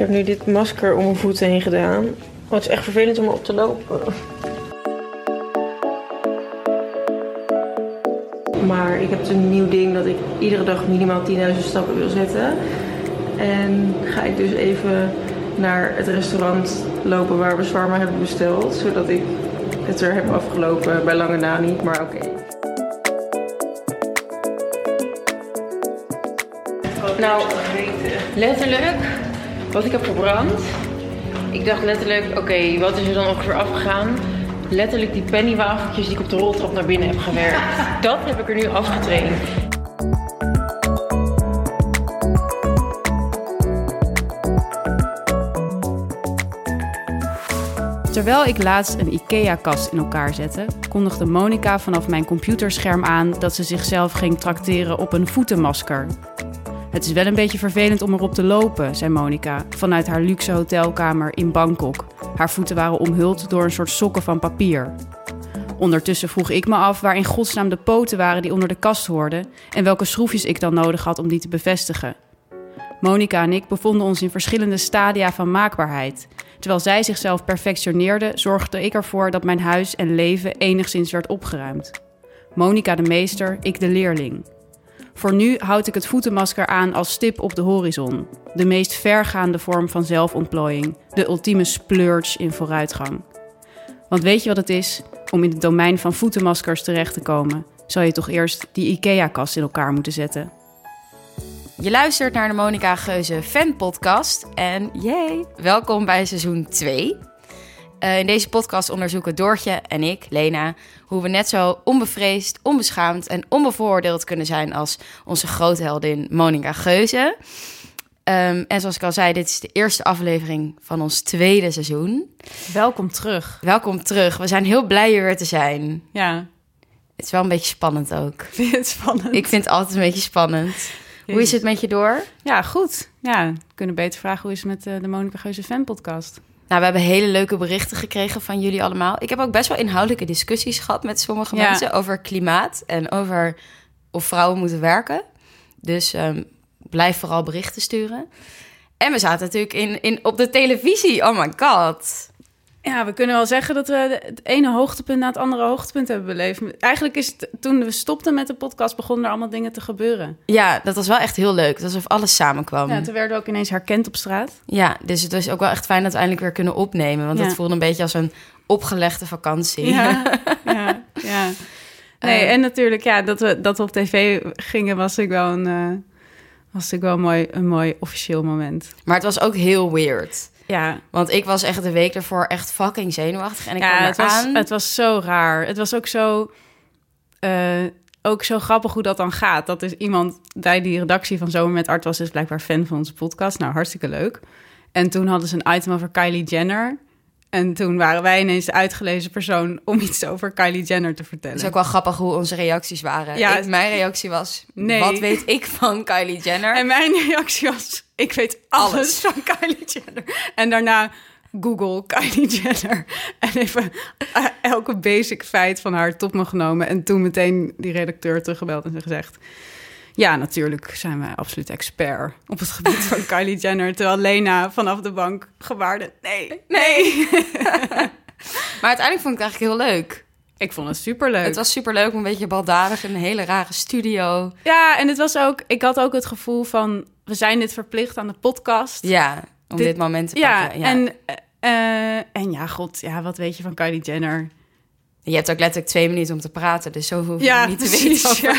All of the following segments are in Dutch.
heb nu dit masker om mijn voeten heen gedaan. Maar het is echt vervelend om erop te lopen. Maar ik heb een nieuw ding dat ik iedere dag minimaal 10.000 stappen wil zetten. En ga ik dus even naar het restaurant lopen waar we zwaar hebben besteld. Zodat ik het er heb afgelopen. Bij lange na niet, maar oké. Nou, letterlijk wat ik heb verbrand. Ik dacht letterlijk, oké, wat is er dan ongeveer afgegaan? Letterlijk die pennywafeltjes die ik op de roltrap naar binnen heb gewerkt. Dat heb ik er nu afgetraind. Terwijl ik laatst een IKEA-kast in elkaar zette, kondigde Monica vanaf mijn computerscherm aan dat ze zichzelf ging trakteren op een voetenmasker. Het is wel een beetje vervelend om erop te lopen, zei Monica vanuit haar luxe hotelkamer in Bangkok. Haar voeten waren omhuld door een soort sokken van papier. Ondertussen vroeg ik me af waar in godsnaam de poten waren die onder de kast hoorden en welke schroefjes ik dan nodig had om die te bevestigen. Monica en ik bevonden ons in verschillende stadia van maakbaarheid. Terwijl zij zichzelf perfectioneerde, zorgde ik ervoor dat mijn huis en leven enigszins werd opgeruimd. Monica de meester, ik de leerling. Voor nu houd ik het voetenmasker aan als stip op de horizon. De meest vergaande vorm van zelfontplooiing. De ultieme splurge in vooruitgang. Want weet je wat het is? Om in het domein van voetenmaskers terecht te komen, zou je toch eerst die IKEA-kast in elkaar moeten zetten. Je luistert naar de Monica Geuze fan podcast en yay, welkom bij seizoen 2. Uh, in deze podcast onderzoeken Doortje en ik, Lena, hoe we net zo onbevreesd, onbeschaamd en onbevooroordeeld kunnen zijn als onze grootheldin Monica Geuze. Um, en zoals ik al zei, dit is de eerste aflevering van ons tweede seizoen. Welkom terug. Welkom terug. We zijn heel blij hier weer te zijn. Ja. Het is wel een beetje spannend ook. Vind je het spannend? Ik vind het altijd een beetje spannend. Hoe is het met je door? Ja, goed. Ja, we kunnen beter vragen hoe is het met uh, de Monica Geuze fan podcast. Nou, we hebben hele leuke berichten gekregen van jullie allemaal. Ik heb ook best wel inhoudelijke discussies gehad met sommige Ja. mensen over klimaat en over of vrouwen moeten werken. Dus ehm, blijf vooral berichten sturen. En we zaten natuurlijk in, in, op de televisie. Oh my god. Ja, we kunnen wel zeggen dat we het ene hoogtepunt na het andere hoogtepunt hebben beleefd. Eigenlijk is het, toen we stopten met de podcast, begonnen er allemaal dingen te gebeuren. Ja, dat was wel echt heel leuk. Alsof alles samenkwam. Ja, Ja, toen werden we ook ineens herkend op straat. dus het was ook wel echt fijn dat we eindelijk weer kunnen opnemen. Want Ja. het voelde een beetje als een opgelegde vakantie. Ja, ja, ja. Nee, Eh. en natuurlijk, ja, dat we, dat we op tv gingen, was ik wel een, eh, was ik wel een mooi, een mooi officieel moment. Maar het was ook heel weird. Ja, Want ik was echt de week ervoor echt fucking zenuwachtig. En ik ja kwam het, was, het was zo raar. Het was ook zo, eh, ook zo grappig hoe dat dan gaat. Dat is iemand bij die redactie van Zomer met Art was dus blijkbaar fan van onze podcast. Nou, hartstikke leuk. En toen hadden ze een item over Kylie Jenner. En toen waren wij ineens de uitgelezen persoon om iets over Kylie Jenner te vertellen. Het is ook wel grappig hoe onze reacties waren. Ja. Ik- mijn reactie was, Nee. wat weet ik van Kylie Jenner? En mijn reactie was: ik weet alles, Alles. van Kylie Jenner. En daarna Google Kylie Jenner. En even eh, elke basic feit van haar top me genomen. En toen meteen die redacteur teruggebeld en gezegd... Ja, natuurlijk zijn wij absoluut expert op het gebied van Kylie Jenner. Terwijl Lena vanaf de bank gewaarde... Nee, nee. Maar uiteindelijk vond ik het eigenlijk heel leuk. Ik vond het superleuk. Het was super leuk, een beetje baldadig, een hele rare studio. Ja, en het was ook... Ik had ook het gevoel van... We zijn dit verplicht aan de podcast. Ja, om dit, Dit- moment te Ja, pakken. Ja. En, eh, en ja, god, ja, wat weet je van Kylie Jenner? Je hebt ook letterlijk twee minuten om te praten, dus zo hoef je Ja, niet te weten over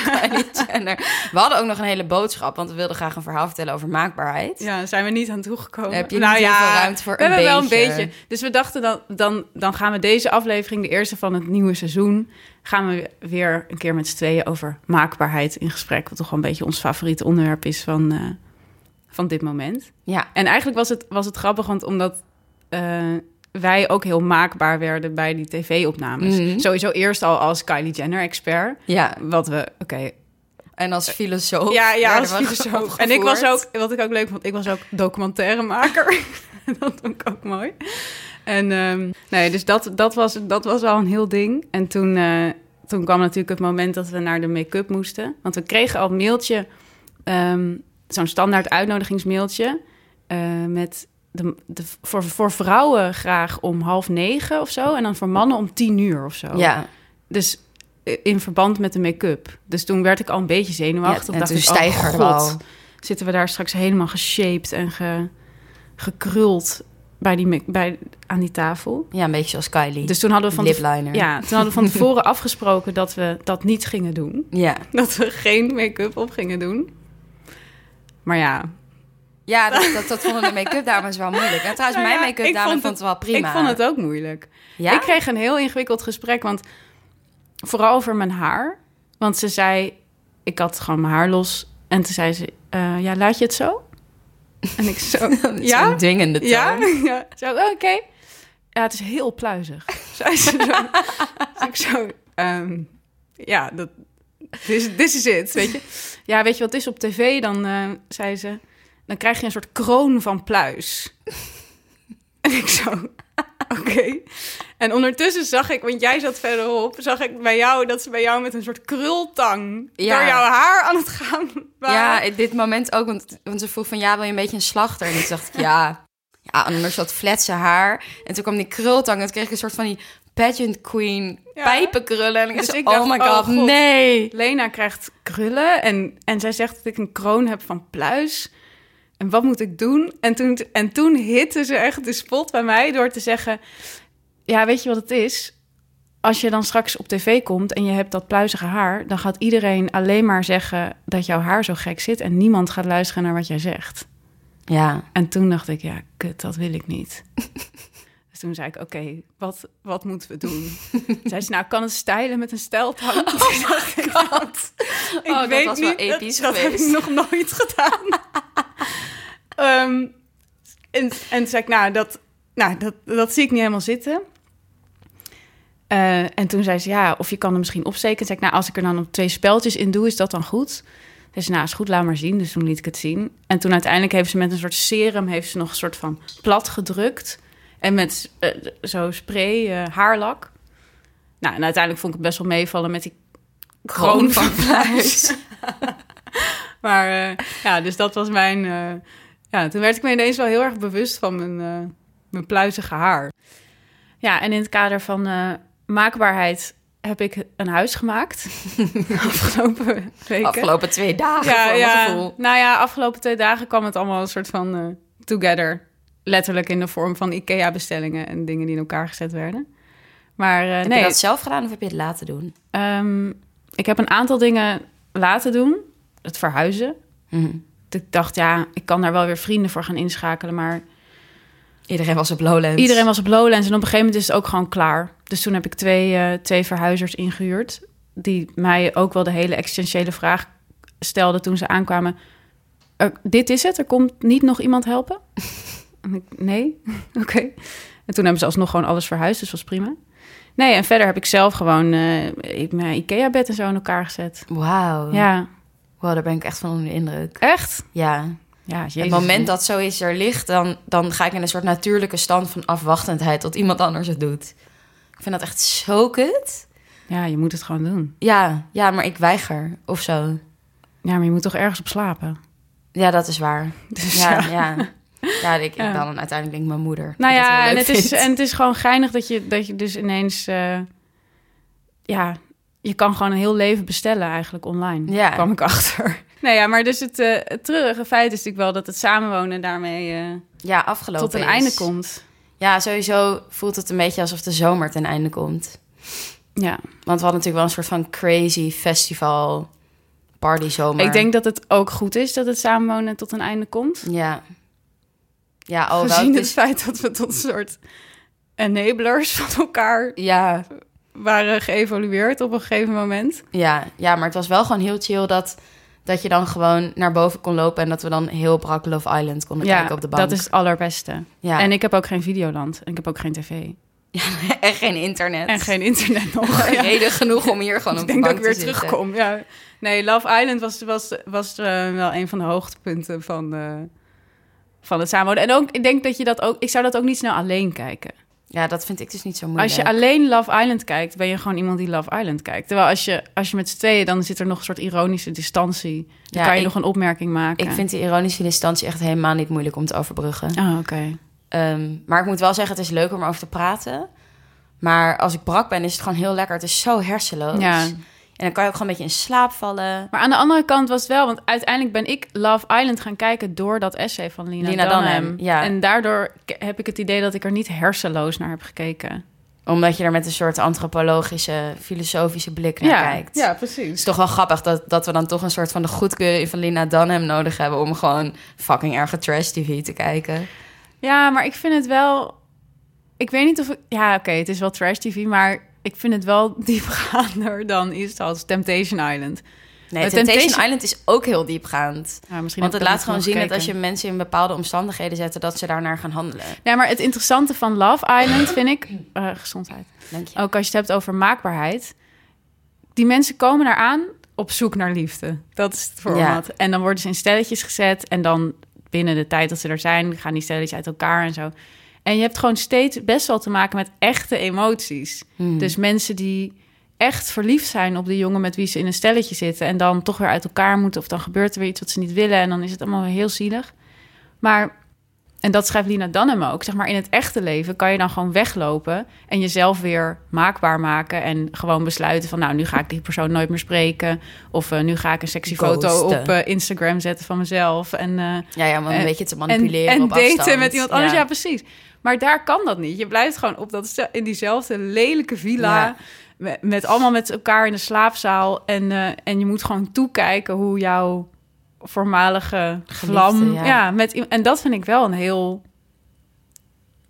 ja. We hadden ook nog een hele boodschap, want we wilden graag een verhaal vertellen over maakbaarheid. Ja, zijn we niet aan toegekomen. Heb je niet heel veel ruimte voor we een hebben wel een beetje. beetje. Dus we dachten dan, dan, dan gaan we deze aflevering, de eerste van het nieuwe seizoen, gaan we weer een keer met z'n tweeën over maakbaarheid in gesprek. Wat toch wel een beetje ons favoriete onderwerp is van, eh, van dit moment. Ja, En eigenlijk was het, was het grappig, want omdat eh, wij ook heel maakbaar werden bij die tv-opnames. Mhm. Sowieso eerst al als Kylie Jenner-expert. ja. Wat we, oké, En als filosoof. ja, ja, als filosoof. En ik was ook, wat ik ook leuk vond, ik was ook documentairemaker. dat vond ik ook mooi. En ehm, nee, dus dat, dat, was, dat was al een heel ding. En toen, eh, toen kwam natuurlijk het moment dat we naar de make-up moesten. Want we kregen al een mailtje, ehm, zo'n standaard uitnodigingsmailtje... eh, met de, de, voor, voor vrouwen graag om half negen of zo. En dan voor mannen om tien uur of zo. Ja, Dus eh, in verband met de make-up. Dus toen werd ik al een beetje zenuwachtig. Ja, en dacht toen ik, oh god, zitten we daar straks helemaal geshaped en ge, gekruld bij die, bij, aan die tafel. ja, een beetje zoals Kylie. Dus toen hadden we van, Lip te- liner. ja, toen hadden we van tevoren afgesproken dat we dat niet gingen doen. Ja. Dat we geen make-up op gingen doen. Maar ja, Ja, dat, dat, dat vonden de make-up dames wel moeilijk. En trouwens, Nou mijn make-up dame vond vond het wel prima. ik vond het ook moeilijk. Ja? Ik kreeg een heel ingewikkeld gesprek, want vooral over mijn haar. Want ze zei, ik had gewoon mijn haar los. En toen zei ze, eh, ja, laat je het zo? En ik zo, Zo'n ja? dwingende toon. Ja? ja. Zo, oké. Ja, het is heel pluizig. Zei ze zo. Dus ik zo, ehm, ja, dat, this, this is it, weet je. Ja, weet je wat het is op tv? Dan eh, zei ze, dan krijg je een soort kroon van pluis. En ik zo, oké. En ondertussen zag ik, want jij zat verderop, zag ik bij jou dat ze bij jou met een soort krultang Ja. door jouw haar aan het gaan waren. Ja, dit moment ook. Want, want ze vroeg van, ja, wil je een beetje een slachter? En ik dacht, ja. Ja, en anders dat fletse haar. En toen kwam die krultang. En toen kreeg ik een soort van die pageant queen Ja. pijpenkrullen. En ik Dus dacht, ik oh dacht, my oh god, God. nee. Lena krijgt krullen en, en zij zegt dat ik een kroon heb van pluis. En wat moet ik doen? En toen, en toen hitte ze echt de spot bij mij door te zeggen... Ja, weet je wat het is? Als je dan straks op tv komt en je hebt dat pluizige haar... dan gaat iedereen alleen maar zeggen dat jouw haar zo gek zit... en niemand gaat luisteren naar wat jij zegt. Ja, En toen dacht ik, ja, kut, dat wil ik niet. dus toen zei ik, oké, wat, wat moeten we doen? zei ze, nou, kan het stylen met een stijltang. Oh my god. ik Oh, dat weet was wel niet, episch dat, dat heb ik nog nooit gedaan. Ehm, en, en toen zei ik, nou, dat, nou dat, dat zie ik niet helemaal zitten. Eh, en toen zei ze, ja, of je kan hem misschien opsteken. Toen zei ik, nou, als ik er dan op twee speltjes in doe, is dat dan goed? Dus nou, is goed, laat maar zien. Dus toen liet ik het zien. En toen uiteindelijk heeft ze met een soort serum... heeft ze nog een soort van plat gedrukt. En met eh, zo spray, eh, haarlak. Nou, en uiteindelijk vond ik het best wel meevallen met die kroon van maar ja, dus dat was mijn... ja, toen werd ik me ineens wel heel erg bewust van mijn, eh, mijn pluizige haar. Ja, en in het kader van eh, maakbaarheid heb ik een huis gemaakt. afgelopen weken. afgelopen twee dagen ja, ja. Nou ja, afgelopen twee dagen kwam het allemaal een soort van eh, together. Letterlijk in de vorm van IKEA-bestellingen en dingen die in elkaar gezet werden. Maar eh, Heb nee, je dat zelf gedaan of heb je het laten doen? ehm, ik heb een aantal dingen laten doen. Het verhuizen. Mhm. Ik dacht, ja, ik kan daar wel weer vrienden voor gaan inschakelen. Maar Iedereen was op Lowlands. iedereen was op Lowlands en op een gegeven moment is het ook gewoon klaar. Dus toen heb ik twee, eh, twee verhuizers ingehuurd. Die mij ook wel de hele existentiële vraag stelden toen ze aankwamen. "Er- dit is het, er komt niet nog iemand helpen? Nee, oké. En toen hebben ze alsnog gewoon alles verhuisd, dus was prima. Nee, en verder heb ik zelf gewoon ik- mijn IKEA-bed en zo in elkaar gezet. Wauw. Ja, Wow, daar ben ik echt van onder de indruk. echt? Ja. Ja, het moment dat zoiets er ligt, dan, dan ga ik in een soort natuurlijke stand van afwachtendheid tot iemand anders het doet. Ik vind dat echt zo kut. Ja, je moet het gewoon doen. Ja, ja, maar ik weiger of zo. Ja, maar je moet toch ergens op slapen? Ja, dat is waar. Dus Ja, ja. ja. Ja, ik, ik Ja. dan uiteindelijk denk ik mijn moeder. Nou ja, wel en het, is, en het is gewoon geinig dat je, dat je dus ineens... eh, ja, je kan gewoon een heel leven bestellen eigenlijk online. Ja. kwam ik achter. Nou ja, maar dus het, het treurige feit is natuurlijk wel... dat het samenwonen daarmee eh, Ja, afgelopen tot een is. einde komt. Ja, sowieso voelt het een beetje alsof de zomer ten einde komt. Ja, Want we hadden natuurlijk wel een soort van crazy festival party zomer. ik denk dat het ook goed is dat het samenwonen tot een einde komt. Ja. Ja, wel, Gezien het het feit dat we tot een soort enablers van elkaar Ja, waren geëvolueerd op een gegeven moment. ja, ja, maar het was wel gewoon heel chill dat, dat je dan gewoon naar boven kon lopen... en dat we dan heel brak Love Island konden Ja, kijken op de bank. dat is het allerbeste. Ja. En ik heb ook geen Videoland. En ik heb ook geen tv. en geen internet. En geen internet nog. Ja. Reden genoeg om hier gewoon ik op de denk dat bank ik weer te zitten. terugkom. Ja. Nee, Love Island was, was, was eh, wel een van de hoogtepunten van, eh, van het samenwonen. En ook, ik denk dat je dat ook... Ik zou dat ook niet snel alleen kijken. Ja, dat vind ik dus niet zo moeilijk. Als je alleen Love Island kijkt, ben je gewoon iemand die Love Island kijkt. Terwijl als je, als je met z'n tweeën, dan zit er nog een soort ironische distantie. Dan Ja, kan je ik- nog een opmerking maken. Ik vind die ironische distantie echt helemaal niet moeilijk om te overbruggen. Oh, oké. Ehm, maar ik moet wel zeggen, het is leuk om erover te praten. Maar als ik brak ben, is het gewoon heel lekker. Het is zo hersenloos. Ja. En dan kan je ook gewoon een beetje in slaap vallen. Maar aan de andere kant was het wel, want uiteindelijk ben ik Love Island gaan kijken door dat essay van Lina, Lina Dunham. Dunham, ja. En daardoor heb ik het idee dat ik er niet hersenloos naar heb gekeken. Omdat je er met een soort antropologische, filosofische blik naar kijkt. ja, Het precies. is toch wel grappig dat, dat we dan toch een soort van de goedkeuring van Lina Dunham nodig hebben... om gewoon fucking erge trash-tv te kijken. Ja, maar ik vind het wel. Ik weet niet of ik. Ja, oké, het is wel trash TV, maar ik vind het wel diepgaander dan iets als Temptation Island. Nee, Maar Temptation, Temptation- Island is ook heel diepgaand. Ja, misschien Want het laat gewoon zien dat als je mensen in bepaalde omstandigheden zet... dat ze daarnaar gaan handelen. Ja, maar het interessante van Love Island vind ik. eh, gezondheid. Denk je? Ook als je het hebt over maakbaarheid. Die mensen komen eraan op zoek naar liefde. Dat is het format. En dan worden ze in stelletjes gezet. En dan binnen de tijd dat ze er zijn, gaan die stelletjes uit elkaar en zo. En je hebt gewoon steeds best wel te maken met echte emoties. Hmm. Dus mensen die echt verliefd zijn op de jongen met wie ze in een stelletje zitten. En dan toch weer uit elkaar moeten. Of dan gebeurt er weer iets wat ze niet willen. En dan is het allemaal weer heel zielig. Maar, en dat schrijft Lina Dunham ook. Zeg maar, in het echte leven kan je dan gewoon weglopen. En jezelf weer maakbaar maken. En gewoon besluiten van, nou, nu ga ik die persoon nooit meer spreken. Of eh, nu ga ik een sexy foto op eh, Instagram zetten van mezelf. En, eh, Ja, ja, om een en- beetje te en, manipuleren en op daten afstand. met iemand anders. Ja. precies. Maar daar kan dat niet. Je blijft gewoon op dat, in diezelfde lelijke villa. Ja. Met, met allemaal met elkaar in de slaapzaal. En, eh, en je moet gewoon toekijken hoe jouw voormalige vlam. ja. Ja. met, en dat vind ik wel een heel.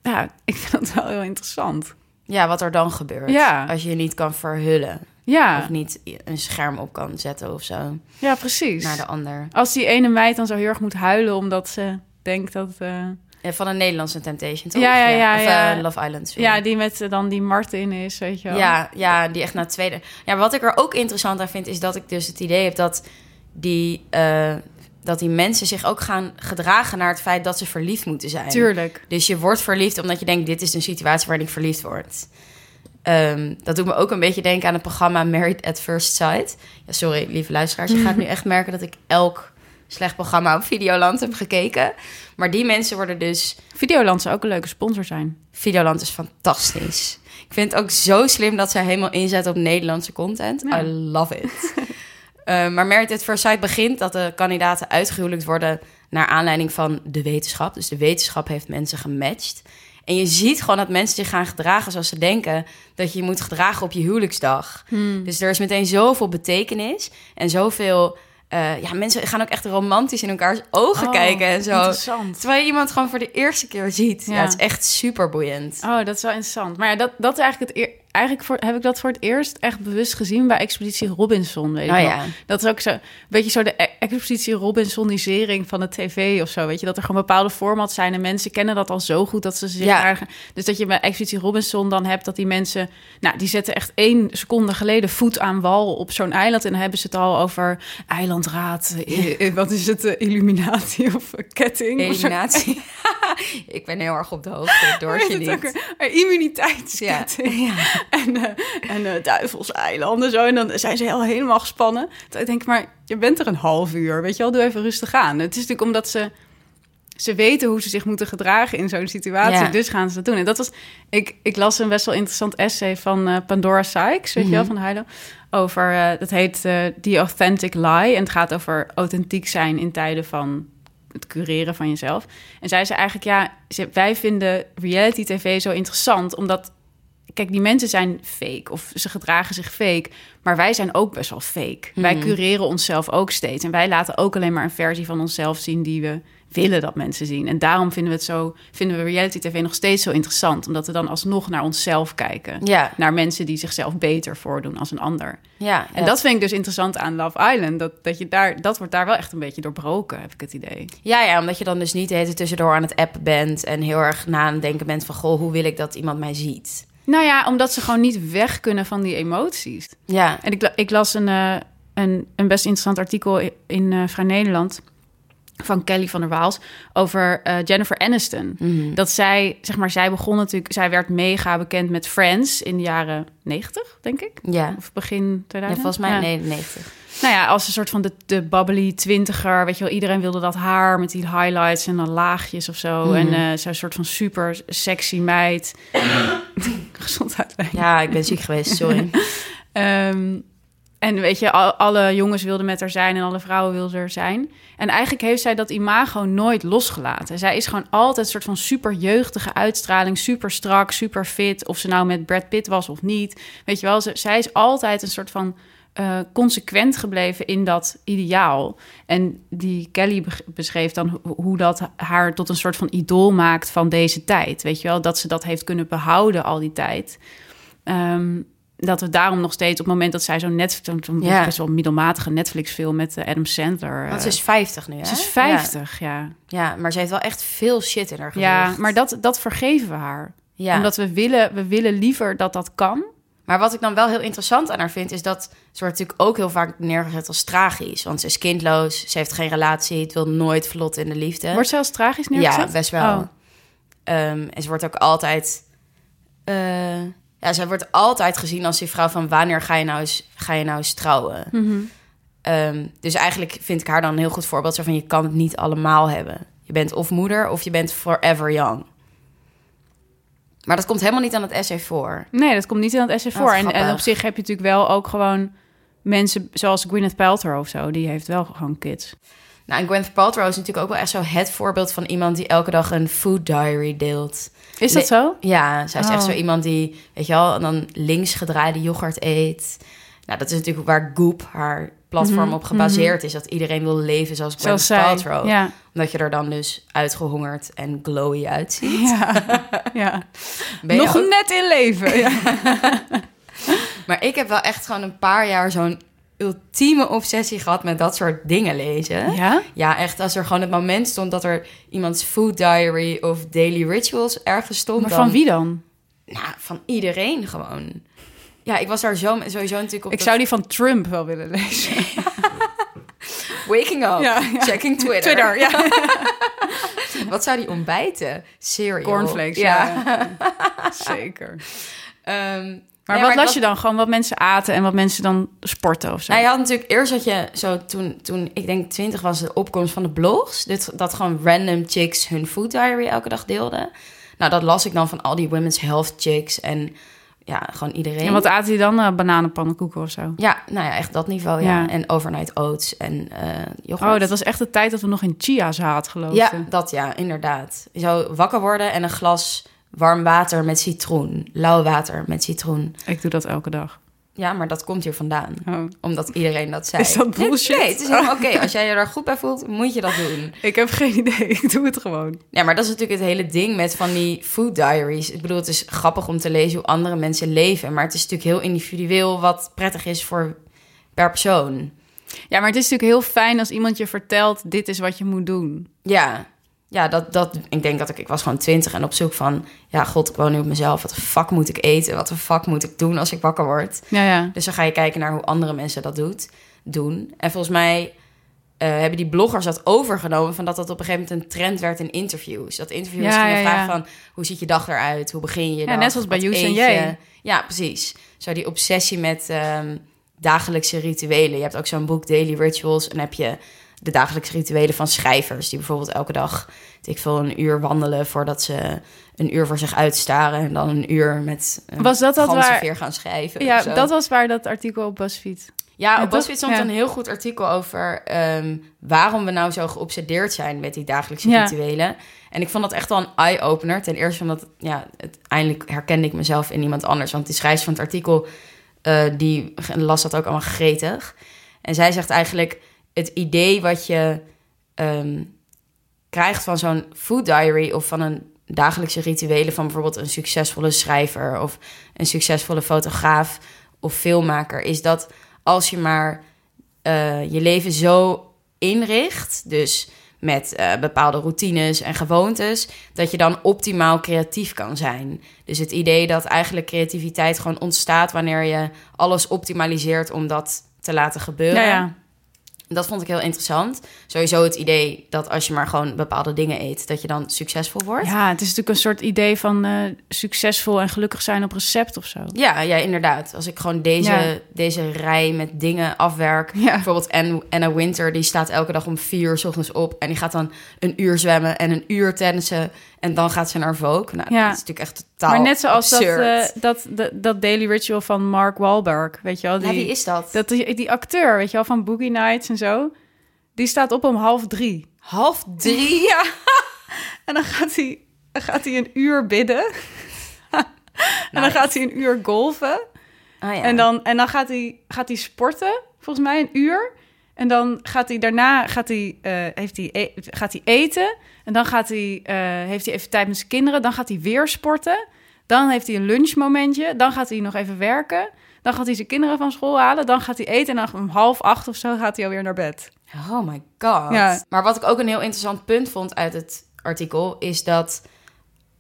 Ja, ik vind dat wel heel interessant. Ja, wat er dan gebeurt. Ja. Als je je niet kan verhullen. Ja, Of niet een scherm op kan zetten of zo. ja precies. Naar de ander. Als die ene meid dan zo heel erg moet huilen omdat ze denkt dat. eh, van een Nederlandse Temptation, toch? Ja, ja, ja, Of ja. eh, Love Island. sorry. ja, die met eh, dan die Martin is, weet je wel. Ja, ja, die echt naar het tweede. Ja, wat ik er ook interessant aan vind, is dat ik dus het idee heb dat die, eh, dat die mensen zich ook gaan gedragen naar het feit dat ze verliefd moeten zijn. Tuurlijk. Dus je wordt verliefd omdat je denkt: dit is een situatie waarin ik verliefd word. Ehm, dat doet me ook een beetje denken aan het programma Married at First Sight. Ja, sorry, lieve luisteraars. Je gaat nu echt merken dat ik elk slecht programma op Videoland heb gekeken. Maar die mensen worden dus Videoland zou ook een leuke sponsor zijn. Videoland is fantastisch. Ik vind het ook zo slim dat zij helemaal inzet op Nederlandse content. Ja. I love it. Eh, maar Merit at First Sight begint dat de kandidaten uitgehuwelijkd worden... naar aanleiding van de wetenschap. Dus de wetenschap heeft mensen gematcht. En je ziet gewoon dat mensen zich gaan gedragen zoals ze denken... dat je je moet gedragen op je huwelijksdag. Dus er is meteen zoveel betekenis en zoveel... eh, ja, mensen gaan ook echt romantisch in elkaars ogen Oh, kijken en zo. Interessant. Terwijl je iemand gewoon voor de eerste keer ziet. Ja, Ja. het is echt super boeiend. Oh, dat is wel interessant. Maar ja, dat, dat is eigenlijk het Eigenlijk voor, heb ik dat voor het eerst echt bewust gezien bij Expeditie Robinson. Weet ik Oh ja. Dat is ook zo, een beetje zo de e- Expeditie Robinsonisering van de tv of zo. Weet je, dat er gewoon bepaalde formats zijn en mensen kennen dat al zo goed dat ze zich Ja. Dus dat je bij Expeditie Robinson dan hebt dat die mensen... Nou, die zetten echt één seconde geleden voet aan wal op zo'n eiland. En dan hebben ze het al over eilandraad. eh, eh, wat is het? eh, illuminatie of ketting? Eliminatie. ik ben heel erg op de hoogte, door je ook niet. Eh, Immuniteitsketting. En, eh en eh, duivelseilanden zo. En dan zijn ze heel, helemaal gespannen. Terwijl ik denk, maar je bent er een half uur. Weet je wel, doe even rustig aan. Het is natuurlijk omdat ze... Ze weten hoe ze zich moeten gedragen in zo'n situatie. Ja. Dus gaan ze dat doen. En dat was... Ik, ik las een best wel interessant essay van eh, Pandora Sykes, weet je wel, van Heilo. Over, dat heet The Authentic Lie. En het gaat over authentiek zijn in tijden van het cureren van jezelf. En zij zei eigenlijk, ja, wij vinden reality tv zo interessant, omdat kijk, die mensen zijn fake of ze gedragen zich fake, maar wij zijn ook best wel fake. Wij cureren onszelf ook steeds en wij laten ook alleen maar een versie van onszelf zien die we willen dat mensen zien. En daarom vinden we het zo, vinden we reality tv nog steeds zo interessant, omdat we dan alsnog naar onszelf kijken, Ja, naar mensen die zichzelf beter voordoen als een ander. ja. En dat vind ik dus interessant aan Love Island, dat, dat je daar, dat wordt daar wel echt een beetje doorbroken, heb ik het idee. Ja, ja, omdat je dan dus niet de hele tussendoor aan het appen bent... en heel erg na aan het denken bent van... goh, hoe wil ik dat iemand mij ziet? Nou ja, omdat ze gewoon niet weg kunnen van die emoties. Ja, En ik, ik las een, eh, een, een best interessant artikel in eh Vrij Nederland van Kelly van der Waals over eh, Jennifer Aniston. Mhm. Dat zij, zeg maar, zij begon natuurlijk, zij werd mega bekend met Friends in de jaren 90, denk ik. Ja. Of begin ja, 2000. volgens mij Ja. 99. Nou ja, als een soort van de, de bubbly twintiger. Weet je wel, iedereen wilde dat haar met die highlights en dan laagjes of zo. En eh zo'n soort van super sexy meid. Gezondheid. Ja, ik ben ziek geweest, sorry. Ehm, en weet je, al- alle jongens wilden met haar zijn en alle vrouwen wilden er zijn. En eigenlijk heeft zij dat imago nooit losgelaten. Zij is gewoon altijd een soort van super jeugdige uitstraling, super strak, super fit. Of ze nou met Brad Pitt was of niet. Weet je wel, ze, zij is altijd een soort van eh, consequent gebleven in dat ideaal. En die Kelly be- beschreef dan ho- hoe dat haar tot een soort van idool maakt van deze tijd. Weet je wel, dat ze dat heeft kunnen behouden al die tijd. Ehm, dat we daarom nog steeds op het moment dat zij zo'n net zo'n Ja. best wel middelmatige Netflix film met eh, Adam Sandler. Want eh, ze is 50 nu, hè? ze is 50, ja. Ja. ja, maar ze heeft wel echt veel shit in haar gezicht. Ja, maar dat, dat vergeven we haar. Ja. Omdat we willen, we willen liever dat dat kan. Maar wat ik dan wel heel interessant aan haar vind, is dat ze wordt natuurlijk ook heel vaak neergezet als tragisch. Want ze is kindloos, ze heeft geen relatie, het wil nooit vlot in de liefde. Wordt ze als tragisch neergezet? Ja, best wel. Oh. Ehm, en ze wordt ook altijd. eh, ja, zij wordt altijd gezien als die vrouw van wanneer ga je nou eens, ga je nou eens trouwen. Mhm. Ehm, dus eigenlijk vind ik haar dan een heel goed voorbeeld. Van je kan het niet allemaal hebben. Je bent of moeder of je bent forever young. Maar dat komt helemaal niet aan het essay voor. Nee, dat komt niet in het essay Oh, voor. En, en op zich heb je natuurlijk wel ook gewoon mensen zoals Gwyneth Paltrow of zo. Die heeft wel gewoon kids. Nou, en Gwyneth Paltrow is natuurlijk ook wel echt zo het voorbeeld van iemand die elke dag een food diary deelt. Is dat zo? Ja, zij is echt Oh. zo iemand die, weet je wel, dan links gedraaide yoghurt eet. Nou, dat is natuurlijk waar Goop, haar platform, Mhm, op gebaseerd is. Dat iedereen wil leven zoals Gwyneth. Paltrow. Ja. Omdat je er dan dus uitgehongerd en glowy uitziet. Ja. ja. Ben je Nog ook- net in leven. Ja. Maar ik heb wel echt gewoon een paar jaar zo'n ultieme obsessie gehad met dat soort dingen lezen. ja? Ja, echt. Als er gewoon het moment stond dat er iemands food diary of daily rituals ergens stond. Maar dan- van wie dan? Nou, van iedereen gewoon. Ja, ik was daar zo, sowieso natuurlijk op Ik dat- zou die van Trump wel willen lezen. Waking up, Ja, ja. checking Twitter. Twitter, ja. Wat zou die ontbijten? Cereal. Cornflakes, Ja. ja. Zeker. Ehm, Maar nee, wat las je dan? Gewoon wat mensen aten en wat mensen dan sporten of zo? Nou, je had natuurlijk eerst dat je zo toen, toen ik denk 20 was de opkomst van de blogs. Dit, dat gewoon random chicks hun food diary elke dag deelden. Nou, dat las ik dan van al die women's health chicks en ja, gewoon iedereen. En wat aten die dan? Uh, bananenpannenkoeken of zo? Ja, nou ja, echt dat niveau, ja. Ja. En overnight oats en eh yoghurt. Oh, dat was echt de tijd dat we nog in chia zaten, geloof Ja, dat ja, inderdaad. Je zou wakker worden en een glas warm water met citroen. Lauw water met citroen. Ik doe dat elke dag. Ja, maar dat komt hier vandaan. Oh. Omdat iedereen dat zei. Is dat bullshit? Nee, het is helemaal oké. Als jij je daar goed bij voelt, moet je dat doen. Ik heb geen idee. Ik doe het gewoon. Ja, maar dat is natuurlijk het hele ding met van die food diaries. Ik bedoel, het is grappig om te lezen hoe andere mensen leven. Maar het is natuurlijk heel individueel wat prettig is voor per persoon. Ja, maar het is natuurlijk heel fijn als iemand je vertelt... dit is wat je moet doen. Ja, ja dat, dat, ik denk dat ik, ik was gewoon twintig en op zoek van... Ja, god, ik woon nu op mezelf. Wat de fuck moet ik eten? Wat de fuck moet ik doen als ik wakker word? Ja, ja. Dus dan ga je kijken naar hoe andere mensen dat doet, doen. En volgens mij eh, hebben die bloggers dat overgenomen... van dat dat op een gegeven moment een trend werd in interviews. Dat interviews Ja, gingen vragen van... hoe ziet je dag eruit? Hoe begin je dag? net zoals bij Youssef en jij. Ja, precies. Zo die obsessie met ehm, dagelijkse rituelen. Je hebt ook zo'n boek Daily Rituals... en heb je de dagelijkse rituelen van schrijvers... die bijvoorbeeld elke dag, ik veel, een uur wandelen... voordat ze een uur voor zich uitstaren... en dan een uur met een Was dat dat waar- gaan schrijven. Ja, dat was waar dat artikel op BuzzFeed... Ja, Ja, op BuzzFeed stond Ja. een heel goed artikel over ehm, waarom we nou zo geobsedeerd zijn met die dagelijkse Ja. rituelen. En ik vond dat echt wel een eye-opener. Ten eerste omdat, ja, uiteindelijk herkende ik mezelf in iemand anders. Want die schrijfster van het artikel, eh, die las dat ook allemaal gretig. En zij zegt eigenlijk, het idee wat je ehm, krijgt van zo'n food diary of van een dagelijkse rituelen van bijvoorbeeld een succesvolle schrijver of een succesvolle fotograaf of filmmaker, is dat als je maar eh, je leven zo inricht, dus met eh, bepaalde routines en gewoontes, dat je dan optimaal creatief kan zijn. Dus het idee dat eigenlijk creativiteit gewoon ontstaat wanneer je alles optimaliseert om dat te laten gebeuren. Ja. Dat vond ik heel interessant. Sowieso het idee dat als je maar gewoon bepaalde dingen eet, dat je dan succesvol wordt. Ja, het is natuurlijk een soort idee van eh, succesvol en gelukkig zijn op recept of zo. Ja, ja, inderdaad. Als ik gewoon deze, Ja. deze rij met dingen afwerk. Ja. Bijvoorbeeld Anna- Anna Winter, die staat elke dag om vier uur 's ochtends op. En die gaat dan een uur zwemmen en een uur tennissen. En dan gaat ze naar Vogue. Nou, Ja. dat is natuurlijk echt totaal maar net zoals dat, absurd. eh, dat, dat, dat daily ritual van Mark Wahlberg, weet je wel? Die, ja, wie is dat? dat die, die acteur, weet je wel, van Boogie Nights en zo. Die staat op om half drie. Half drie? Ja. En dan gaat hij, dan gaat hij een uur bidden. En dan gaat hij een uur golfen. Ah, ja. En dan, en dan gaat, hij, gaat hij sporten, volgens mij een uur. En dan gaat hij daarna gaat hij, eh, heeft hij, e- gaat hij eten. En dan gaat hij, eh, heeft hij even tijd met zijn kinderen. Dan gaat hij weer sporten. Dan heeft hij een lunchmomentje. Dan gaat hij nog even werken. Dan gaat hij zijn kinderen van school halen. Dan gaat hij eten. En dan om half acht of zo gaat hij alweer naar bed. Oh my god. Ja. Maar wat ik ook een heel interessant punt vond uit het artikel... is dat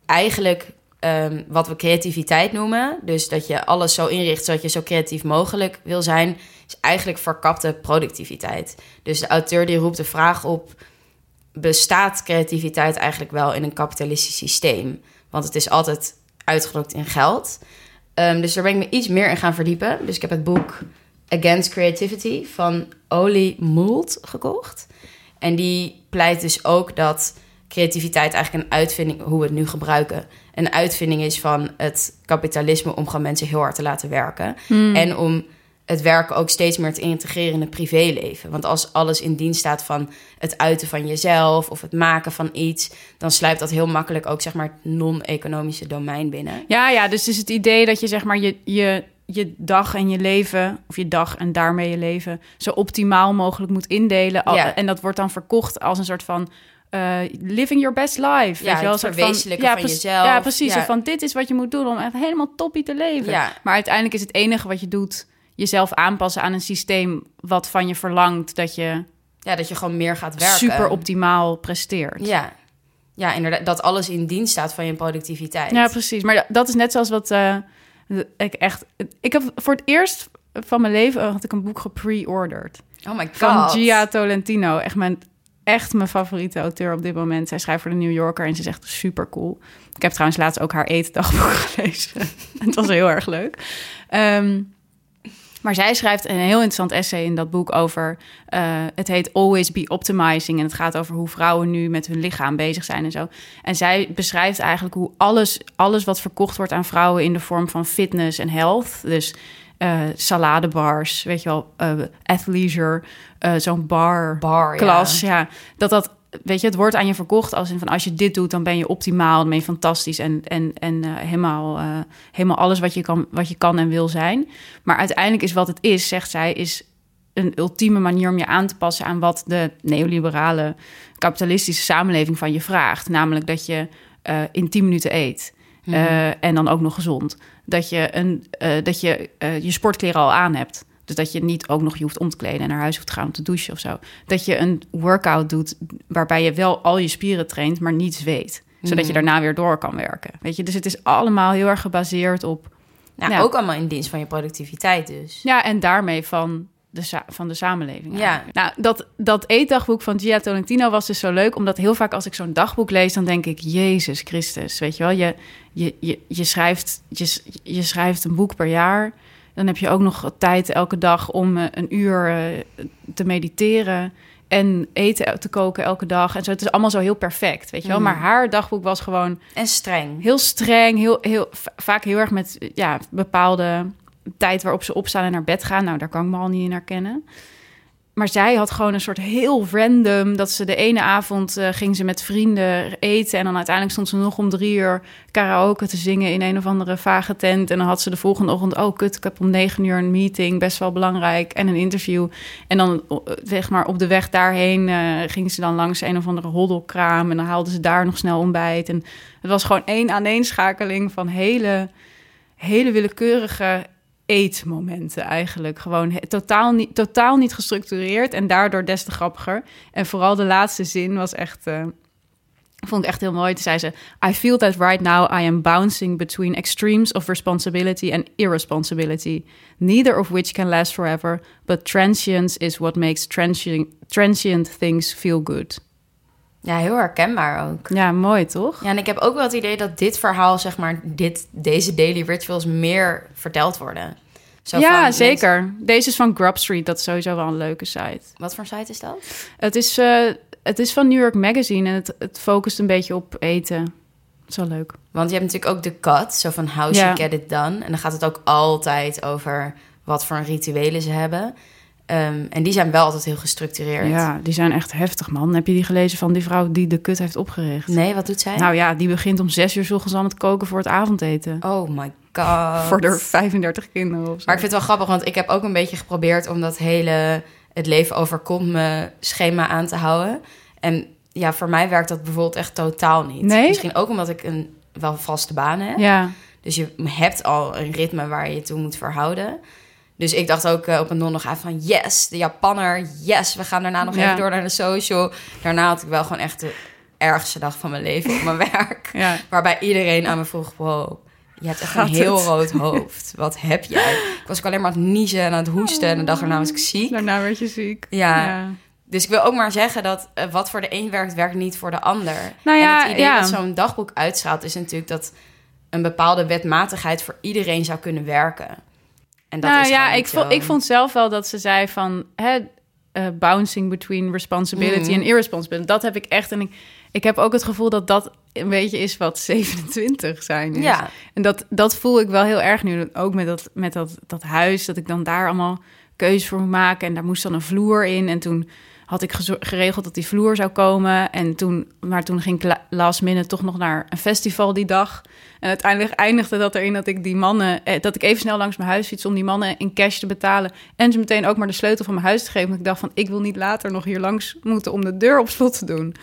eigenlijk ehm, wat we creativiteit noemen... dus dat je alles zo inricht zodat je zo creatief mogelijk wil zijn... is eigenlijk verkapte productiviteit. Dus de auteur die roept de vraag op... bestaat creativiteit eigenlijk wel in een kapitalistisch systeem? Want het is altijd uitgedrukt in geld... Ehm, dus daar ben ik me iets meer in gaan verdiepen. Dus ik heb het boek Against Creativity van Oli Moult gekocht. En die pleit dus ook dat creativiteit eigenlijk een uitvinding, hoe we het nu gebruiken, een uitvinding is van het kapitalisme om gewoon mensen heel hard te laten werken. En om het werken ook steeds meer te integreren in het privéleven. Want als alles in dienst staat van het uiten van jezelf of het maken van iets, dan sluipt dat heel makkelijk ook zeg maar het non-economische domein binnen. Ja, ja, dus het is het idee dat je zeg maar je, je, je dag en je leven, of je dag en daarmee je leven, zo optimaal mogelijk moet indelen. Ja. En dat wordt dan verkocht als een soort van eh, living your best life. Ja, weet je wel? soort van precies- jezelf. Ja, precies. Ja. Van dit is wat je moet doen om echt helemaal toppie te leven. Ja. Maar uiteindelijk is het enige wat je doet jezelf aanpassen aan een systeem wat van je verlangt dat je Ja, dat je gewoon meer gaat werken. super optimaal presteert. Ja. ja, inderdaad. Dat alles in dienst staat van je productiviteit. Ja, precies. Maar dat is net zoals wat eh, ik echt. Ik heb voor het eerst van mijn leven had ik een boek gepre-ordered Oh my god. van Gia Tolentino. Echt mijn, echt mijn favoriete auteur op dit moment. Zij schrijft voor de New Yorker en ze is echt super cool. Ik heb trouwens laatst ook haar eetdagboek gelezen. het was heel erg leuk. Ehm, maar zij schrijft een heel interessant essay in dat boek over... eh, het heet Always Be Optimizing. En het gaat over hoe vrouwen nu met hun lichaam bezig zijn en zo. En zij beschrijft eigenlijk hoe alles, alles wat verkocht wordt aan vrouwen... in de vorm van fitness en health... dus eh, saladebars, weet je wel, eh athleisure, zo'n bar, Bar, ja. klas, ja. Dat dat, weet je, het wordt aan je verkocht als in van als je dit doet, dan ben je optimaal, dan ben je fantastisch en, en, en eh, helemaal, eh, helemaal alles wat je, kan, wat je kan en wil zijn. Maar uiteindelijk is wat het is, zegt zij, is een ultieme manier om je aan te passen aan wat de neoliberale kapitalistische samenleving van je vraagt. Namelijk dat je eh, in 10 minuten eet. Eh, en dan ook nog gezond. Dat je, een, dat je je sportkleren al aan hebt. Dus dat je niet ook nog je hoeft om te kleden en naar huis hoeft te gaan om te douchen of zo. Dat je een workout doet waarbij je wel al je spieren traint, maar niet zweet. Zodat je daarna weer door kan werken. Weet je, dus het is allemaal heel erg gebaseerd op. Nou, Ja. ook allemaal in dienst van je productiviteit dus. Ja, en daarmee van de, van de samenleving. Ja. eigenlijk. Nou, dat, dat eetdagboek van Gia Tolentino was dus zo leuk, omdat heel vaak als ik zo'n dagboek lees, dan denk ik, Jezus Christus, weet je wel, je, je, je, je, schrijft, je, je schrijft een boek per jaar, dan heb je ook nog tijd elke dag om eh, een uur eh, te mediteren en eten te koken elke dag. En zo, het is allemaal zo heel perfect, weet je wel. Mm. Maar haar dagboek was gewoon En streng. heel streng, heel, heel, va- vaak heel erg met ja, bepaalde tijd waarop ze opstaan en naar bed gaan. Nou, daar kan ik me al niet in herkennen. Maar zij had gewoon een soort heel random... dat ze de ene avond eh, ging ze met vrienden eten... en dan uiteindelijk stond ze nog om drie uur karaoke te zingen... in een of andere vage tent. En dan had ze de volgende ochtend... oh kut, ik heb om negen uur een meeting, best wel belangrijk... en een interview. En dan eh, zeg maar, op de weg daarheen uh, ging ze dan langs een of andere hoddelkraam... en dan haalden ze daar nog snel ontbijt. En het was gewoon één aaneenschakeling van hele, hele willekeurige eetmomenten eigenlijk. Gewoon totaal niet, totaal niet gestructureerd en daardoor des te grappiger. En vooral de laatste zin was echt... eh, Vond ik echt heel mooi. Toen zei ze: I feel that right now I am bouncing between extremes of responsibility and irresponsibility, neither of which can last forever. But transience is what makes transient, transient things feel good. Ja, heel herkenbaar ook. Ja, mooi toch? Ja, en ik heb ook wel het idee dat dit verhaal, zeg maar, dit, deze daily rituals meer verteld worden. Zo ja, van mensen- zeker. Deze is van Grub Street. Dat is sowieso wel een leuke site. Wat voor site is dat? Het is, eh, het is van New York Magazine en het, het focust een beetje op eten. Dat is wel leuk. Want je hebt natuurlijk ook de cut, zo van how Ja. she get it done. En dan gaat het ook altijd over wat voor rituelen ze hebben. Ehm, en die zijn wel altijd heel gestructureerd. Ja, die zijn echt heftig, man. Heb je die gelezen van die vrouw die de kut heeft opgericht? Nee, wat doet zij? Nou ja, die begint om zes uur 's ochtends aan het koken voor het avondeten. oh my god. Voor de 35 kinderen of zo. Maar ik vind het wel grappig, want ik heb ook een beetje geprobeerd om dat hele het leven overkomt me schema aan te houden. En ja, voor mij werkt dat bijvoorbeeld echt totaal niet. Nee? Misschien ook omdat ik een wel vaste baan heb. Ja, Dus je hebt al een ritme waar je je toe moet verhouden. Dus ik dacht ook eh, op een donderdag van yes, de Japanner, yes, we gaan daarna nog Ja. even door naar de social. Daarna had ik wel gewoon echt de ergste dag van mijn leven op mijn werk. ja. Waarbij iedereen aan me vroeg, wow, je hebt echt Gaat een heel het? rood hoofd. Wat heb jij? Ik was ook alleen maar aan het niezen en aan het hoesten. En de dag erna was ik ziek. Daarna werd je ziek. Ja. Dus ik wil ook maar zeggen dat eh, wat voor de een werkt, werkt niet voor de ander. Nou ja, en het idee ja. dat zo'n dagboek uitstraalt is natuurlijk dat een bepaalde wetmatigheid voor iedereen zou kunnen werken. En dat nou is ja, ik vond, ik vond zelf wel dat ze zei van... Hè, eh, bouncing between responsibility Mhm. en irresponsibility. Dat heb ik echt. En ik, ik heb ook het gevoel dat dat een beetje is wat 27 zijn is. Ja, En dat, dat voel ik wel heel erg nu. Ook met, dat, met dat, dat huis, dat ik dan daar allemaal keuzes voor moet maken. En daar moest dan een vloer in. En toen had ik geregeld dat die vloer zou komen. En toen, maar toen ging ik la- last minute toch nog naar een festival die dag. En uiteindelijk eindigde dat erin dat ik die mannen... Eh, dat ik even snel langs mijn huis fiets om die mannen in cash te betalen. En ze meteen ook maar de sleutel van mijn huis te geven. Want ik dacht van, ik wil niet later nog hier langs moeten om de deur op slot te doen.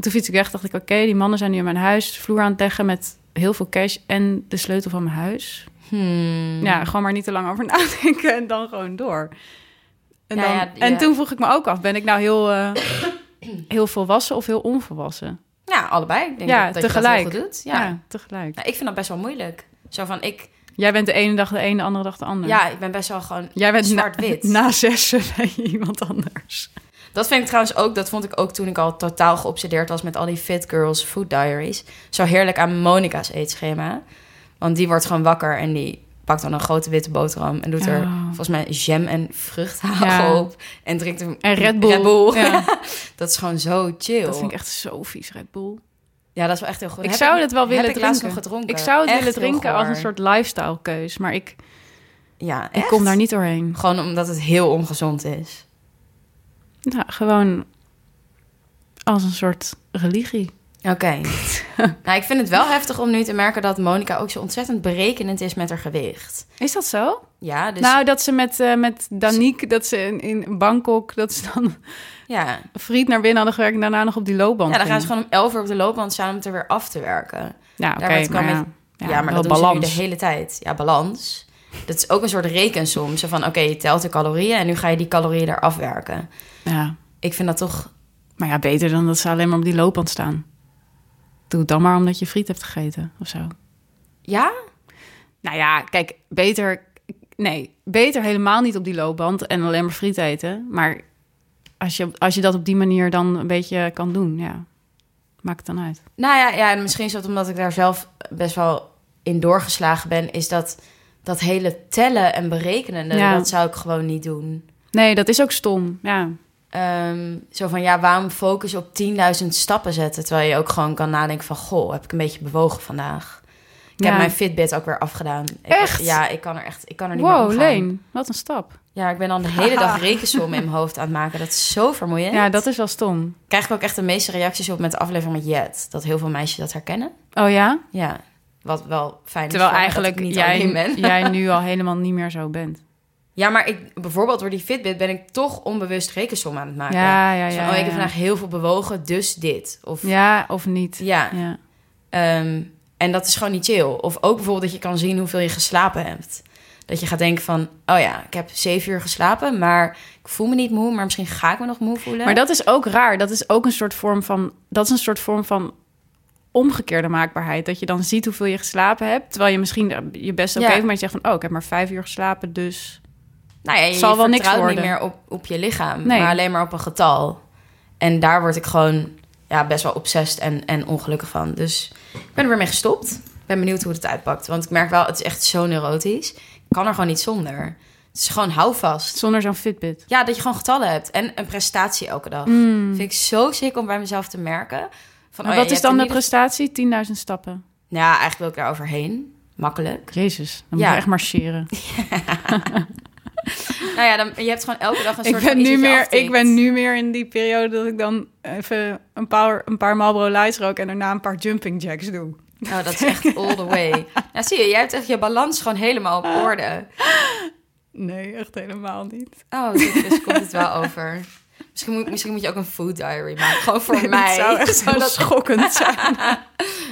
Toen fiets ik weg, dacht ik, oké, die mannen zijn nu in mijn huis... de vloer aan het leggen met heel veel cash en de sleutel van mijn huis. Hmm. Ja, gewoon maar niet te lang over nadenken en dan gewoon door. En, Ja, dan, ja, en toen vroeg ik me ook af, ben ik nou heel, eh, heel volwassen of heel onvolwassen? ja allebei. Ik denk Ja, dat, dat je dat tegelijk. heel goed doet. Ja. Tegelijk. Nou, ik vind dat best wel moeilijk. Zo van, ik, Jij bent de ene dag de ene, de andere dag de andere. ja, ik ben best wel gewoon Jij bent na, zwart-wit. na zessen ben je iemand anders. Dat vind ik trouwens ook, dat vond ik ook toen ik al totaal geobsedeerd was met al die Fit Girls Food Diaries. Zo heerlijk aan Monica's eetschema. Want die wordt gewoon wakker en die pakt dan een grote witte boterham en doet er Oh. volgens mij jam en vruchthagel Ja. op. En drinkt een En Red Bull. Red Bull. Ja. dat is gewoon zo chill. Dat vind ik echt zo vies, Red Bull. Ja, dat is wel echt heel goed. Ik Heb zou het wel willen heb ik nog drinken. gedronken. Ik zou het Echt willen drinken als een soort lifestyle keus, maar ik, Ja, ik kom daar niet doorheen. Gewoon omdat het heel ongezond is. Nou, gewoon als een soort religie. Oké. nou, ik vind het wel heftig om nu te merken dat Monica ook zo ontzettend berekenend is met haar gewicht. Is dat zo? Ja, dus Nou, dat ze met, eh met Danique, dat ze in, in Bangkok, dat ze dan ja. friet naar binnen hadden gewerkt en daarna nog op die loopband Ja, dan gaan ze gewoon om 11 uur op de loopband staan om het er weer af te werken. Ja, oké, maar, ja, Ja, ja, maar dat doen balans. ze nu de hele tijd. Ja, balans. Dat is ook een soort rekensom. Zo van, oké, je telt de calorieën en nu ga je die calorieën er afwerken. Ja, Ik vind dat toch... maar ja, beter dan dat ze alleen maar op die loopband staan. Doe het dan maar omdat je friet hebt gegeten of zo. Ja? Nou ja, kijk, beter... Nee, beter helemaal niet op die loopband en alleen maar friet eten. Maar als je, als je dat op die manier dan een beetje kan doen, ja, maakt het dan uit. Nou ja, ja, en misschien is dat omdat ik daar zelf best wel in doorgeslagen ben... is dat dat hele tellen en berekenen, Ja. dat zou ik gewoon niet doen. Nee, dat is ook stom, ja. Ehm, zo van, ja, waarom focus op 10.000 stappen zetten... terwijl je ook gewoon kan nadenken van... goh, heb ik een beetje bewogen vandaag? Ik Ja. heb mijn Fitbit ook weer afgedaan. Ik- Echt? ja, ik kan er echt ik kan er niet meer Wow. Leen, wat een stap. Ja, ik ben dan de hele dag rekensommen in mijn hoofd aan het maken. Dat is zo vermoeiend. Ja, dat is wel stom. Krijg ik ook echt de meeste reacties op met de aflevering met Jet. Dat heel veel meisjes dat herkennen. Oh ja? Ja, wat wel fijn Terwijl is dat eigenlijk ik niet jij, jij nu al helemaal niet meer zo bent. Ja, maar ik, bijvoorbeeld door die Fitbit ben ik toch onbewust rekensommen aan het maken. Ja, ja, Dus ja. van, oh, ik heb vandaag heel veel bewogen, dus dit. Of, Ja, of niet. ja. Ja. Ehm, en dat is gewoon niet chill. Of ook bijvoorbeeld dat je kan zien hoeveel je geslapen hebt. Dat je gaat denken van, oh ja, ik heb zeven uur geslapen, maar ik voel me niet moe, maar misschien ga ik me nog moe voelen. Maar dat is ook raar. Dat is ook een soort vorm van. Dat is een soort vorm van omgekeerde maakbaarheid. Dat je dan ziet hoeveel je geslapen hebt. Terwijl je misschien je best oké Ja. hebt, maar je zegt van... oh, ik heb maar vijf uur geslapen, dus... Nou ja, je Zal wel niks niet meer op, op je lichaam, Nee. maar alleen maar op een getal. En daar word ik gewoon ja, best wel obsessed en, en ongelukkig van. Dus ik ben er weer mee gestopt. Ik ben benieuwd hoe het uitpakt. Want ik merk wel, het is echt zo neurotisch. Ik kan er gewoon niet zonder. Het is gewoon houvast. Zonder zo'n Fitbit. Ja, dat je gewoon getallen hebt. En een prestatie elke dag. Vind ik zo sick om bij mezelf te merken. Van, Maar oh ja, wat is dan de prestatie? 10.000 stappen. Ja, eigenlijk wil ik daar overheen. Makkelijk. Jezus, dan Ja. moet je echt marcheren. Nou ja, dan, je hebt gewoon elke dag een Ik soort ben, van nu meer, aftikt. ik ben nu meer in die periode dat ik dan even een paar, een paar Marlboro Lights rook... en daarna een paar jumping jacks doe. Oh, dat is echt all the way. Nou, zie je, jij hebt echt je balans gewoon helemaal op orde. Nee, echt helemaal niet. Oh, dus, komt het wel over. Misschien moet, misschien moet je ook een food diary maken. Gewoon voor Nee, mij. Dat zou echt Zodat- schokkend zijn.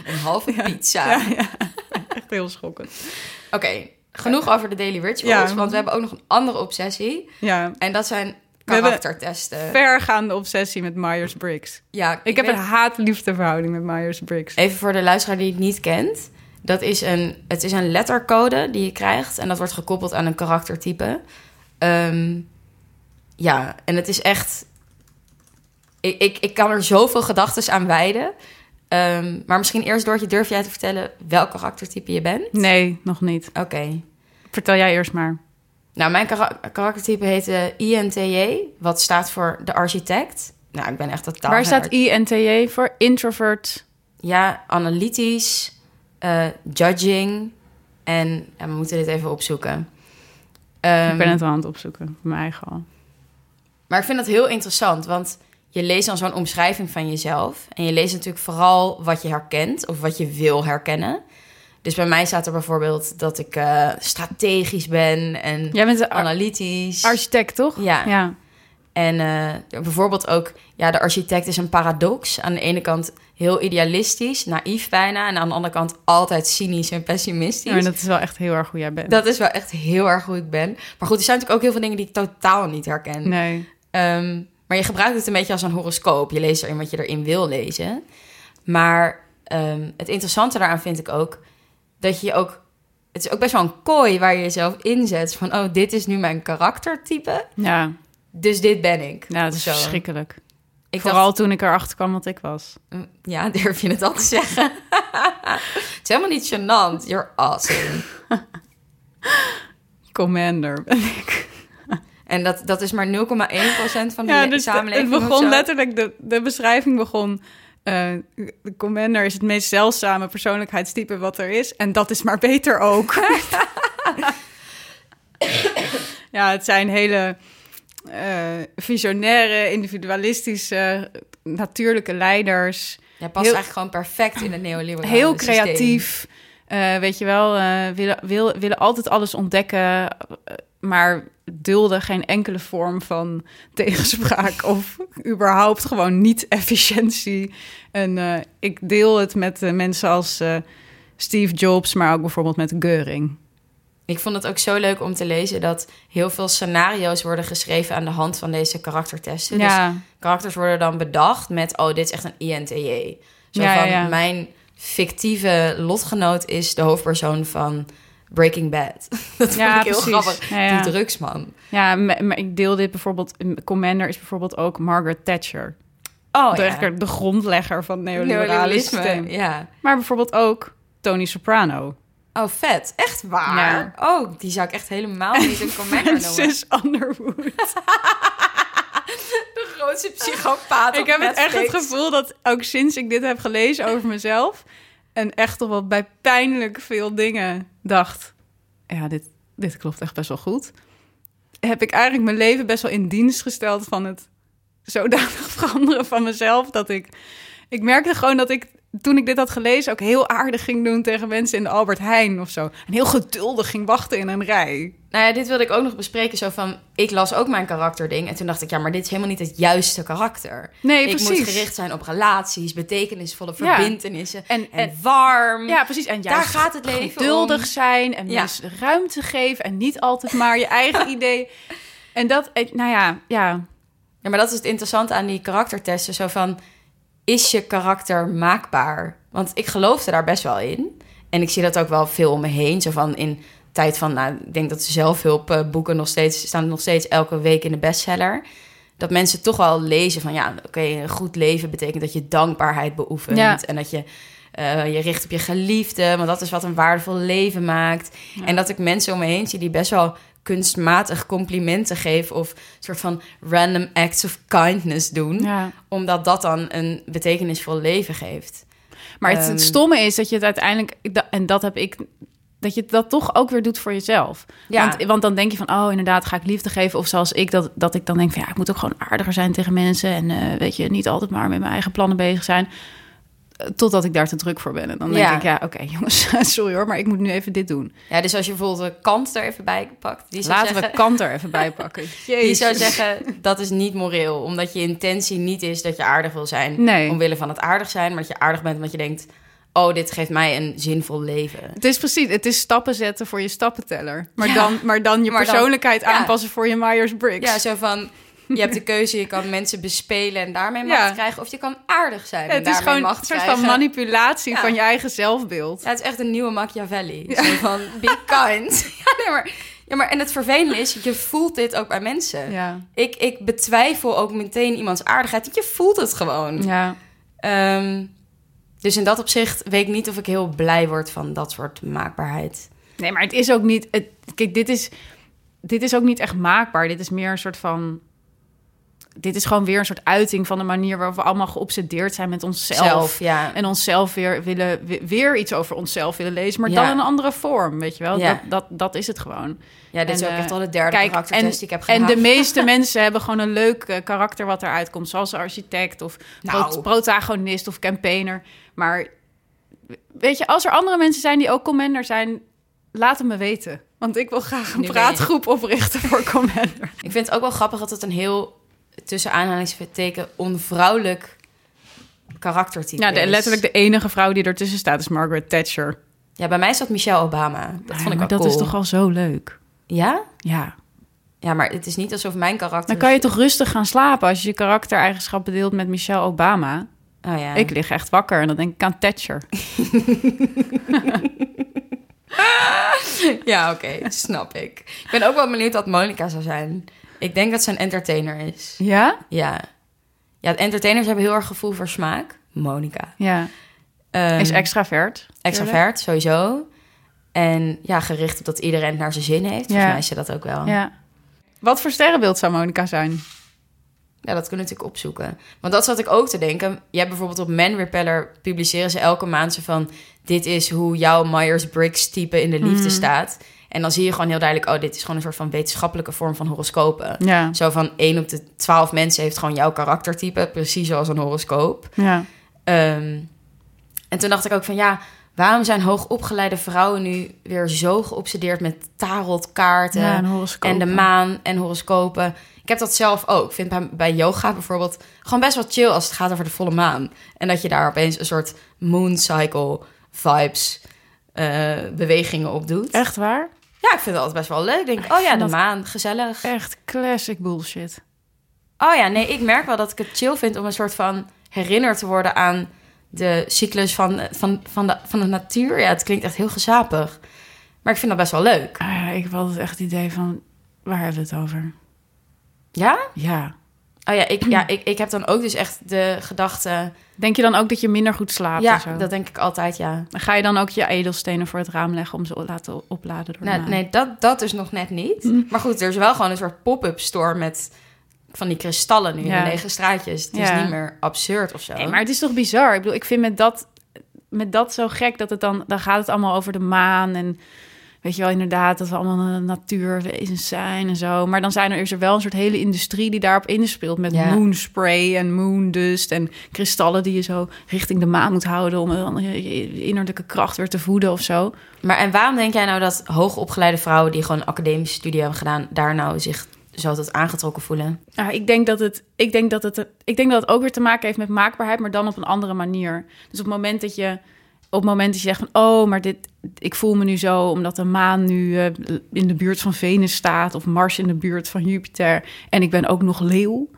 een halve pizza. Ja, ja. Echt heel schokkend. Oké, genoeg over de daily rituals. Ja. Want we hebben ook nog een andere obsessie. Ja, En dat zijn karaktertesten. vergaande obsessie met Myers-Briggs. Ja, Ik heb weet- een haat-liefde verhouding met Myers-Briggs. Even voor de luisteraar die het niet kent. Dat is een, het is een lettercode die je krijgt. En dat wordt gekoppeld aan een karaktertype. Ehm, ja, en het is echt... Ik, ik, ik kan er zoveel gedachten aan wijden. Ehm, maar misschien eerst, Doortje, durf jij te vertellen welk karaktertype je bent? Nee, nog niet. Oké. Vertel jij eerst maar. Nou, mijn kara- karaktertype heet INTJ. Wat staat voor de architect. Nou, ik ben echt totaal... Waar staat INTJ voor? Introvert. Ja, analytisch, eh, judging en ja, we moeten dit even opzoeken. Ehm, ik ben het al aan het opzoeken. Voor mijn eigen al. Maar ik vind dat heel interessant, want je leest dan zo'n omschrijving van jezelf. En je leest natuurlijk vooral wat je herkent of wat je wil herkennen. Dus bij mij staat er bijvoorbeeld dat ik eh, strategisch ben en Jij bent analytisch. architect, toch? Ja. ja. En eh, bijvoorbeeld ook, ja, de architect is een paradox. Aan de ene kant heel idealistisch, naïef bijna. En aan de andere kant altijd cynisch en pessimistisch. Ja, maar dat is wel echt heel erg hoe jij bent. Dat is wel echt heel erg hoe ik ben. Maar goed, er zijn natuurlijk ook heel veel dingen die ik totaal niet herken. Nee. Ehm, maar je gebruikt het een beetje als een horoscoop. Je leest erin wat je erin wil lezen. Maar ehm, het interessante daaraan vind ik ook dat je ook. Het is ook best wel een kooi waar je jezelf inzet. Van, oh, dit is nu mijn karaktertype. Ja, Dus dit ben ik. ja dat is zo. verschrikkelijk. Ik Vooral toen ik erachter kwam wat ik was. mm, ja, durf je het al te zeggen? het is helemaal niet gênant. You're awesome. Commander ben ik. En dat, dat is maar 0,1% van de Ja, dus samenleving. het begon letterlijk, de, de beschrijving begon... eh, de commander is het meest zeldzame persoonlijkheidstype wat er is. En dat is maar beter ook. ja, het zijn hele eh, visionaire, individualistische, natuurlijke leiders. Ja, past heel- eigenlijk gewoon perfect in het neoliberale Heel creatief. eh, weet je wel, willen, wil, willen altijd alles ontdekken, maar dulden geen enkele vorm van tegenspraak of überhaupt gewoon niet-efficiëntie. En eh, ik deel het met eh, mensen als eh, Steve Jobs, maar ook bijvoorbeeld met Geuring. Ik vond het ook zo leuk om te lezen dat heel veel scenario's worden geschreven aan de hand van deze karaktertesten. Dus Ja, karakters worden dan bedacht met, oh, dit is echt een INTJ. Zo Ja, ja, van, ja. mijn fictieve lotgenoot is de hoofdpersoon van Breaking Bad. Dat Ja, vond ik heel precies. grappig. Ja, ja. Die drugsman. ja maar, ik deel dit bijvoorbeeld. Commander is bijvoorbeeld ook Margaret Thatcher. Oh, de, ja. de grondlegger van Neoliberalisme. Ja. Maar bijvoorbeeld ook Tony Soprano. Oh, vet. Echt waar? Oh, die zou ik echt helemaal niet een commander noemen. Francis Underwood. De grootste psychopaat ik heb het echt het gevoel dat ook sinds ik dit heb gelezen over mezelf... en echt toch wel bij pijnlijk veel dingen dacht... ja, dit, dit klopt echt best wel goed... heb ik eigenlijk mijn leven best wel in dienst gesteld van het zodanig veranderen van mezelf... dat ik... Ik merkte gewoon dat ik, toen ik dit had gelezen... ook heel aardig ging doen tegen mensen in de Albert Heijn of zo. En heel geduldig ging wachten in een rij. Nou ja, dit wilde ik ook nog bespreken. Zo van, ik las ook mijn karakterding. En toen dacht ik, ja, maar dit is helemaal niet het juiste karakter. Nee, ik precies. moet gericht zijn op relaties, betekenisvolle Ja. verbintenissen. En- En, en- warm. Ja, precies. En Daar juist gaat het leven geduldig om. zijn en Ja. mensen ruimte geven en niet altijd maar je eigen idee. En dat, eh, nou ja, ja, Ja, maar dat is het interessante aan die karaktertesten. Zo van, is je karakter maakbaar? Want ik geloofde daar best wel in. En ik zie dat ook wel veel om me heen. Zo van in tijd van, nou, ik denk dat zelfhulpboeken nog steeds staan nog steeds elke week in de bestseller. Dat mensen toch wel lezen van ja, oké, een goed leven betekent dat je dankbaarheid beoefent. Ja. En dat je eh, je richt op je geliefde, want dat is wat een waardevol leven maakt. En dat ik mensen om me heen zie die best wel kunstmatig complimenten geven of soort van random acts of kindness doen, Ja. omdat dat dan een betekenisvol leven geeft. Maar het, het Ehm. stomme is dat je het uiteindelijk, en dat heb ik, dat je dat toch ook weer doet voor jezelf. Ja. Want, want dan denk je van, oh inderdaad, ga ik liefde geven. Of zoals ik, dat, dat ik dan denk van, ja, ik moet ook gewoon aardiger zijn tegen mensen. En eh, weet je, niet altijd maar met mijn eigen plannen bezig zijn. Eh, Totdat ik daar te druk voor ben. En dan denk ik, ja, oké jongens, sorry hoor, maar ik moet nu even dit doen. Ja, dus als je bijvoorbeeld de kant er even bij pakt, die zou Laten zeggen, we Kant er even bij pakken. Die zou zeggen, dat is niet moreel. Omdat je intentie niet is dat je aardig wil zijn. Nee. Omwille van het aardig zijn. Maar dat je aardig bent omdat je denkt... Oh, dit geeft mij een zinvol leven. Het is precies, het is stappen zetten voor je stappenteller. Maar, Ja. dan, maar dan je Maar dan- persoonlijkheid ja. aanpassen voor je Myers-Briggs. Ja, zo van... Je hebt de keuze, je kan mensen bespelen en daarmee macht Ja. krijgen. Of je kan aardig zijn en het is daarmee gewoon macht een soort krijgen. van manipulatie van je eigen zelfbeeld. Ja, het is echt een nieuwe Machiavelli. Zo van, be kind. ja, nee, maar, ja, maar... En het vervelende is, je voelt dit ook bij mensen. Ja. Ik, ik betwijfel ook meteen iemands aardigheid. Je voelt het gewoon. Ja. Ehm, dus in dat opzicht weet ik niet of ik heel blij word van dat soort maakbaarheid. Nee, maar het is ook niet. Het, kijk, dit is, dit is ook niet echt maakbaar. Dit is meer een soort van. Dit is gewoon weer een soort uiting van de manier waarop we allemaal geobsedeerd zijn met onszelf. Zelf, ja. En onszelf weer willen, we- weer iets over onszelf willen lezen, maar Ja. dan in een andere vorm, weet je wel? Ja. Dat, dat, dat is het gewoon. Ja, dit is ook eh, echt al de derde Kijk, karaktertest en, die ik heb en de meeste mensen hebben gewoon een leuk eh, karakter wat eruit komt, zoals architect of Nou. protagonist of campaigner. Maar weet je, als er andere mensen zijn die ook commander zijn, laat het me weten. Want ik wil graag een Nu praatgroep oprichten voor commander. Ik vind het ook wel grappig dat het een heel, tussen aanhalingstekens, onvrouwelijk karaktertype de, is. letterlijk de enige vrouw die ertussen staat is Margaret Thatcher. Ja, bij mij zat Michelle Obama. Dat Ja, vond ik wel dat cool. is toch al zo leuk. Ja? Ja. Ja, maar het is niet alsof mijn karakter... Dan kan je toch rustig gaan slapen als je je karaktereigenschappen deelt met Michelle Obama. Oh ja. Ik lig echt wakker en dan denk ik aan Thatcher. Ja, oké. snap ik. Ik ben ook wel benieuwd wat Monica zou zijn. Ik denk dat ze een entertainer is. Ja? Ja. Ja, entertainers hebben heel erg gevoel voor smaak. Monica. Ja. Ehm, Is extravert. extravert, sowieso. En ja, gericht op dat iedereen het naar zijn zin heeft. Volgens Ja. mij is ze dat ook wel. Ja. Wat voor sterrenbeeld zou Monica zijn? Ja, dat kunnen we natuurlijk opzoeken. Want dat zat ik ook te denken. Je hebt bijvoorbeeld op Man Repeller publiceren ze elke maand zo van... dit is hoe jouw Myers-Briggs type in de liefde staat. En dan zie je gewoon heel duidelijk... oh, dit is gewoon een soort van wetenschappelijke vorm van horoscopen. Ja. Zo van 1 op de 12 mensen heeft gewoon jouw karaktertype... precies zoals een horoscoop. Ja. Ehm, en toen dacht ik ook van ja, waarom zijn hoogopgeleide vrouwen nu weer zo geobsedeerd met tarotkaarten Ja, en de maan en horoscopen? Ik heb dat zelf ook. Ik vind bij, bij yoga bijvoorbeeld gewoon best wel chill als het gaat over de volle maan. En dat je daar opeens een soort moon cycle vibes eh, bewegingen op doet. Echt waar? Ja, ik vind dat best wel leuk. Ik denk, oh ja, de maan, gezellig. Echt classic bullshit. Oh ja, nee, ik merk wel dat ik het chill vind om een soort van herinnerd te worden aan de cyclus van, van, van, de, van de natuur. Ja, het klinkt echt heel gezapig. Maar ik vind dat best wel leuk. Ah, ja, ik heb altijd echt het idee van, waar hebben we het over? Ja? Ja. Oh ja, ik, ja ik, ik heb dan ook dus echt de gedachte... Denk je dan ook dat je minder goed slaapt ja, zo? dat denk ik altijd, ja. Ga je dan ook je edelstenen voor het raam leggen om ze te laten opladen door Nou, nee, dat, dat dus nog net niet. Hm. Maar goed, er is wel gewoon een soort pop-up store met van die kristallen nu in de lege straatjes. Het Ja. is niet meer absurd of zo. Nee, maar het is toch bizar? Ik bedoel, ik vind met dat, met dat zo gek dat het dan... Dan gaat het allemaal over de maan en... Weet je wel, inderdaad, dat we allemaal natuurwezens zijn en zo. Maar dan zijn er, is er wel een soort hele industrie die daarop inspeelt... met Ja. moonspray en moondust en kristallen die je zo richting de maan moet houden... om je je innerlijke kracht weer te voeden of zo. Maar en waarom denk jij nou dat hoogopgeleide vrouwen... die gewoon een academische studie hebben gedaan... daar nou zich zo tot aangetrokken voelen? Ja, ik denk dat het, ik denk dat het, ik denk dat het ook weer te maken heeft met maakbaarheid, maar dan op een andere manier. Dus op het moment dat je, op het moment dat je zegt van, oh, maar dit, ik voel me nu zo omdat de maan nu eh, in de buurt van Venus staat of Mars in de buurt van Jupiter en ik ben ook nog leeuw,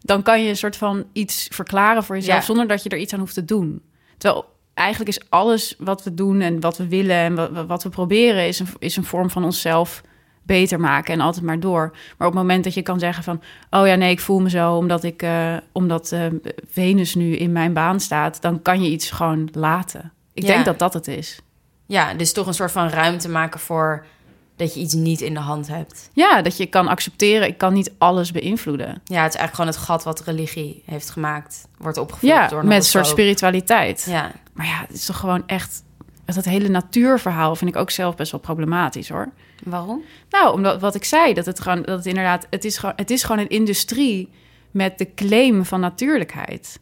dan kan je een soort van iets verklaren voor jezelf Ja. zonder dat je er iets aan hoeft te doen. Terwijl eigenlijk is alles wat we doen en wat we willen en wat, wat we proberen, is een, is een vorm van onszelf beter maken en altijd maar door. Maar op het moment dat je kan zeggen van, oh ja, nee, ik voel me zo omdat ik, eh, omdat eh, Venus nu in mijn baan staat, dan kan je iets gewoon laten. Ik Ja. denk dat dat het is. Ja, dus toch een soort van ruimte maken voor dat je iets niet in de hand hebt. Ja, dat je kan accepteren, ik kan niet alles beïnvloeden. Ja, het is eigenlijk gewoon het gat wat religie heeft gemaakt. Wordt opgevuld Ja, door een met een soort spiritualiteit. Ja, Maar ja, het is toch gewoon echt... Dat hele natuurverhaal vind ik ook zelf best wel problematisch, hoor. Waarom? Nou, omdat wat ik zei, dat het gewoon... Dat het inderdaad... Het is gewoon, het is gewoon een industrie met de claim van natuurlijkheid.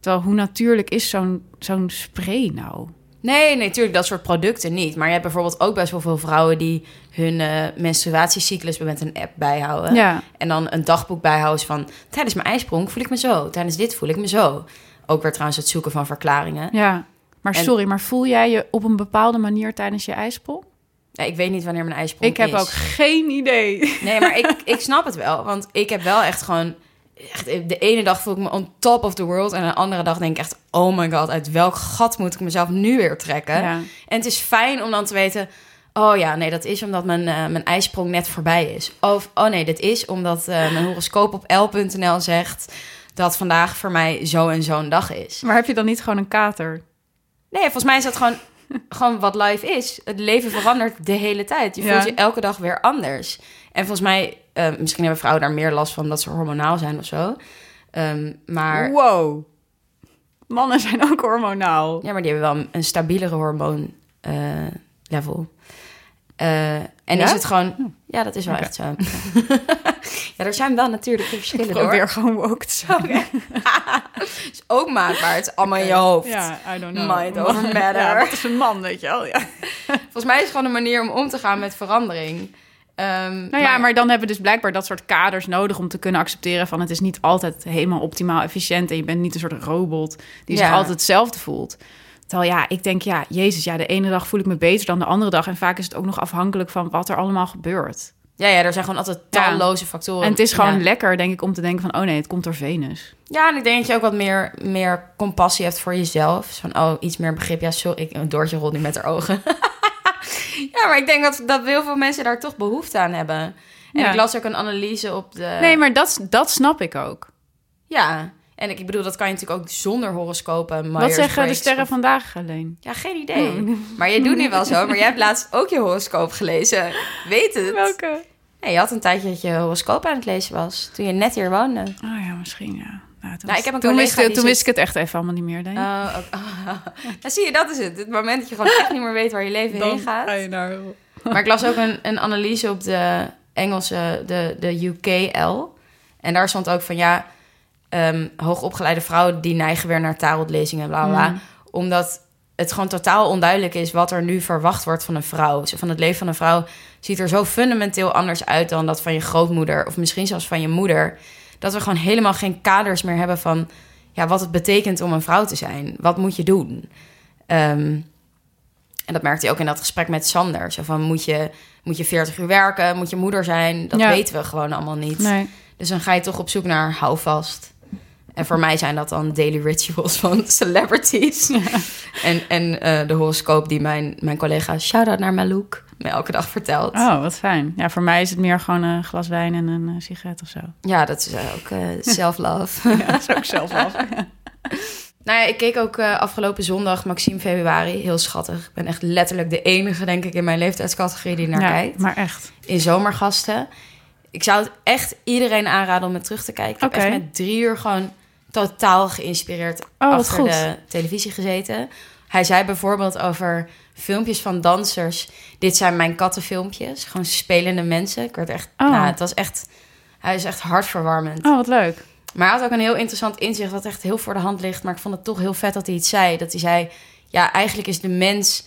Terwijl hoe natuurlijk is zo'n zo'n spray nou? Nee, nee, natuurlijk dat soort producten niet. Maar je hebt bijvoorbeeld ook best wel veel vrouwen die hun eh, menstruatiecyclus met een app bijhouden. Ja, En dan een dagboek bijhouden van tijdens mijn ijsprong voel ik me zo, tijdens dit voel ik me zo. Ook weer trouwens het zoeken van verklaringen. ja. Maar En- sorry, maar voel jij je op een bepaalde manier tijdens je ijsprong? Ja, ik weet niet wanneer mijn ijsprong Ik heb is. ook geen idee. Nee, maar ik, ik snap het wel. Want ik heb wel echt gewoon... Echt, de ene dag voel ik me on top of the world. En de andere dag denk ik echt... Oh my god, uit welk gat moet ik mezelf nu weer trekken? Ja. En het is fijn om dan te weten... Oh ja, nee, dat is omdat mijn, eh, mijn ijsprong net voorbij is. Of, oh nee, dit is omdat eh, mijn horoscoop op l.nl zegt... dat vandaag voor mij zo en zo'n dag is. Maar heb je dan niet gewoon een kater? Nee, volgens mij is dat gewoon, gewoon wat life is. Het leven verandert de hele tijd. Je Ja. voelt je elke dag weer anders. En volgens mij, eh, misschien hebben vrouwen daar meer last van... dat ze hormonaal zijn of zo. Ehm, maar, Wow. Mannen zijn ook hormonaal. ja, maar die hebben wel een, stabielere hormoon eh, level. Eh, en Ja? is het gewoon... Ja, dat is wel echt zo. ja, er zijn wel natuurlijke verschillen hoor. Probeer gewoon woke te zijn. Het is ook maakbaar. Het is allemaal in je hoofd. Ja, I don't know. Mind over matter. Ja, wat is een man, weet je wel? Ja. Volgens mij is het gewoon een manier om om te gaan met verandering. Ehm, Nou ja, maar dan hebben we dus blijkbaar dat soort kaders nodig om te kunnen accepteren van het is niet altijd helemaal optimaal efficiënt en je bent niet een soort robot die zich altijd hetzelfde voelt. Terwijl ja, ik denk ja, jezus, ja, de ene dag voel ik me beter dan de andere dag en vaak is het ook nog afhankelijk van wat er allemaal gebeurt. Ja, ja, er zijn gewoon altijd Ja. talloze factoren. En het is gewoon Ja. lekker, denk ik, om te denken van oh nee, het komt door Venus. Ja, en ik denk dat je ook wat meer, meer compassie hebt voor jezelf. Van, oh, iets meer begrip. Ja, sorry, ik, Doortje rolt nu met haar ogen. ja, maar ik denk dat, dat heel veel mensen daar toch behoefte aan hebben. En Ja. ik las ook een analyse op de... Nee, maar dat, dat snap ik ook. Ja, en ik, ik bedoel, dat kan je natuurlijk ook zonder horoscopen. Wat Myers-Briggs zeggen de of- sterren vandaag alleen? Ja, geen idee. Maar je doet nu wel zo. Maar jij hebt laatst ook je horoscoop gelezen. Weet het? Welke? Nee, je had een tijdje dat je horoscoop aan het lezen was. Toen je net hier woonde. Oh ja, misschien ja. Nou, toen Nou, ik heb een toen, collega wist, ik- die toen zit- wist ik het echt even allemaal niet meer. Denk ik. Oh, Nou, zie je, dat is het. Het moment dat je gewoon echt niet meer weet waar je leven heen gaat. ga je naar... Maar ik las ook een, een analyse op de Engelse, de, de UKL. En daar stond ook van ja, ehm, hoogopgeleide vrouwen die neigen weer naar tarotlezingen, bla bla. Mm. Omdat het gewoon totaal onduidelijk is wat er nu verwacht wordt van een vrouw. Van het leven van een vrouw ziet er zo fundamenteel anders uit dan dat van je grootmoeder of misschien zelfs van je moeder. Dat we gewoon helemaal geen kaders meer hebben van ja, wat het betekent om een vrouw te zijn. Wat moet je doen? Ehm, en dat merkte hij ook in dat gesprek met Sander. Zo van, moet je, moet je 40 uur werken? Moet je moeder zijn? Dat Ja. weten we gewoon allemaal niet. Nee. Dus dan ga je toch op zoek naar houvast. En voor mij zijn dat dan daily rituals van celebrities. En, en eh, de horoscoop die mijn, mijn collega, shout-out naar Malouk, me elke dag vertelt. Oh, wat fijn. Ja, voor mij is het meer gewoon een glas wijn en een eh, sigaret of zo. Ja, dat is eh, ook eh, self-love. Ja, dat is ook af. Nou ja, ik keek ook afgelopen zondag Maxime Februari. Heel schattig. Ik ben echt letterlijk de enige, denk ik, in mijn leeftijdscategorie die naar ja, kijkt. maar echt. In zomergasten. Ik zou het echt iedereen aanraden om het terug te kijken. Ik Oké. heb echt met drie uur gewoon totaal geïnspireerd Oh, wat achter goed. de televisie gezeten. Hij zei bijvoorbeeld over filmpjes van dansers. Dit zijn mijn kattenfilmpjes. Gewoon spelende mensen. Ik werd echt... Oh. Nou, het was echt... Hij is echt hartverwarmend. Oh, wat leuk. Maar hij had ook een heel interessant inzicht dat echt heel voor de hand ligt. Maar ik vond het toch heel vet dat hij iets zei. Dat hij zei, ja, eigenlijk is de mens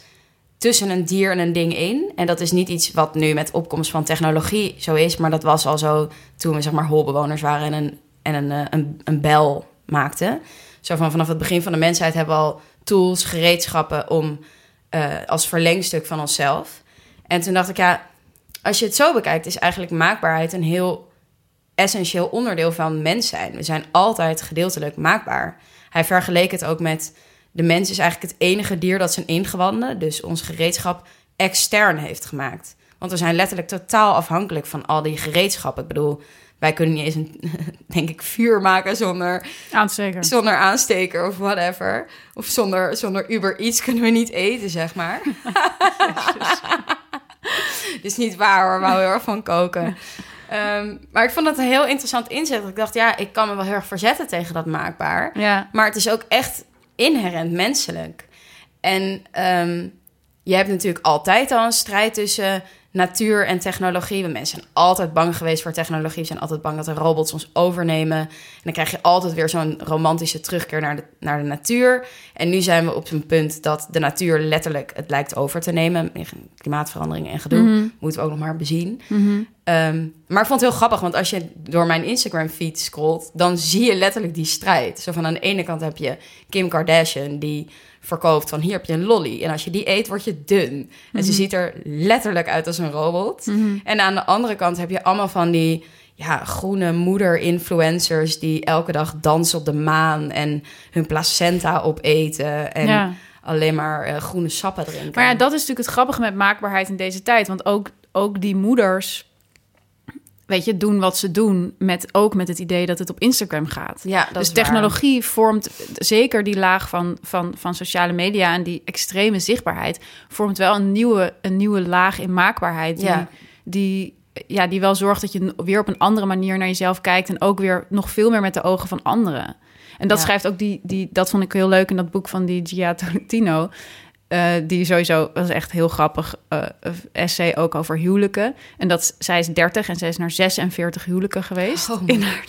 tussen een dier en een ding in. En dat is niet iets wat nu met opkomst van technologie zo is. Maar dat was al zo toen we zeg maar holbewoners waren en een, en een, eh, een, een bel maakten. Zo van vanaf het begin van de mensheid hebben we al tools, gereedschappen om eh, als verlengstuk van onszelf. En toen dacht ik, ja, als je het zo bekijkt, is eigenlijk maakbaarheid een heel essentieel onderdeel van mens zijn. We zijn altijd gedeeltelijk maakbaar. Hij vergeleek het ook met de mens is eigenlijk het enige dier dat zijn ingewanden, dus ons gereedschap, extern heeft gemaakt. Want we zijn letterlijk totaal afhankelijk van al die gereedschappen. Ik bedoel, wij kunnen niet eens een, denk ik, vuur maken zonder Aansteker. zonder aansteker of whatever. Of zonder, zonder Uber iets kunnen we niet eten, zeg maar. dus niet waar hoor, we houden heel erg van koken. Ehm, maar ik vond dat een heel interessant inzet. Ik dacht, ja, ik kan me wel heel erg verzetten tegen dat maakbaar. Ja. Maar het is ook echt inherent menselijk. En ehm, je hebt natuurlijk altijd al een strijd tussen natuur en technologie. Want mensen zijn altijd bang geweest voor technologie. Ze zijn altijd bang dat de robots ons overnemen. En dan krijg je altijd weer zo'n romantische terugkeer naar de, naar de natuur. En nu zijn we op een punt dat de natuur letterlijk het lijkt over te nemen. Klimaatverandering en gedoe Mhm. moeten we ook nog maar bezien. Mhm. Ehm, maar ik vond het heel grappig, want als je door mijn Instagram-feed scrolt, dan zie je letterlijk die strijd. Zo van aan de ene kant heb je Kim Kardashian die verkoopt van hier heb je een lolly en als je die eet word je dun. En ze ziet er letterlijk uit als een robot. Mhm. En aan de andere kant heb je allemaal van die ja, groene moeder-influencers die elke dag dansen op de maan en hun placenta opeten en Ja. alleen maar eh, groene sappen drinken. Maar ja, dat is natuurlijk het grappige met maakbaarheid in deze tijd. Want ook, ook die moeders, weet je, doen wat ze doen. Met, ook met het idee dat het op Instagram gaat. ja, dus waar. technologie vormt zeker die laag van, van, van sociale media en die extreme zichtbaarheid. Vormt wel een nieuwe, een nieuwe laag in maakbaarheid. Die, Ja. die, ja, die wel zorgt dat je weer op een andere manier naar jezelf kijkt. En ook weer nog veel meer met de ogen van anderen. En dat Ja. schrijft ook die, die, dat vond ik heel leuk in dat boek van die Gia Tolentino. Eh, die sowieso, is echt heel grappig, eh, essay ook over huwelijken. En dat zij is 30 en zij is naar 46 huwelijken geweest. Oh in haar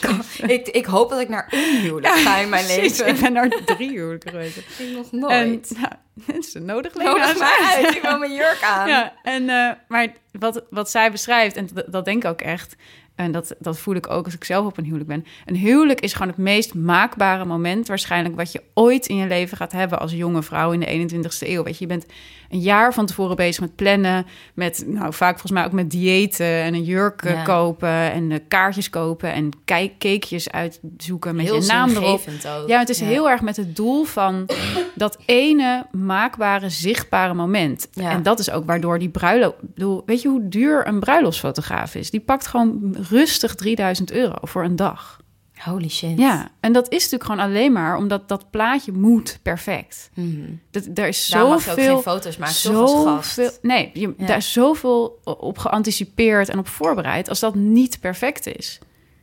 ik, ik hoop dat ik naar een huwelijk ga in mijn Precies, leven. Ik ben naar drie huwelijken geweest. Ik nog En nooit. nou, mensen nodig Nodig uit. uit. Ik wil mijn jurk aan. Ja, en, eh, maar wat, wat zij beschrijft, en dat, dat denk ik ook echt... en dat, dat voel ik ook als ik zelf op een huwelijk ben... een huwelijk is gewoon het meest maakbare moment... waarschijnlijk wat je ooit in je leven gaat hebben... als jonge vrouw in de 21ste eeuw. Weet je, je bent een jaar van tevoren bezig met plannen... met, nou, vaak volgens mij ook met diëten... en een jurk eh, Ja. kopen en eh, kaartjes kopen... en cakejes uitzoeken met Heel je naam erop. ook. Ja, het is heel erg met het doel van dat ene maakbare, zichtbare moment. Ja. En dat is ook waardoor die bruiloft... bedoel, Weet je hoe duur een bruiloftsfotograaf is? Die pakt gewoon rustig 3000 euro voor een dag. Holy shit. Ja, en dat is natuurlijk gewoon alleen maar omdat dat plaatje moet perfect. Mhm. Dat, er is Daar mag je ook geen zoveel... foto's maken. Zoveel, nee, je, Ja. daar is zoveel op geanticipeerd en op voorbereid... als dat niet perfect is.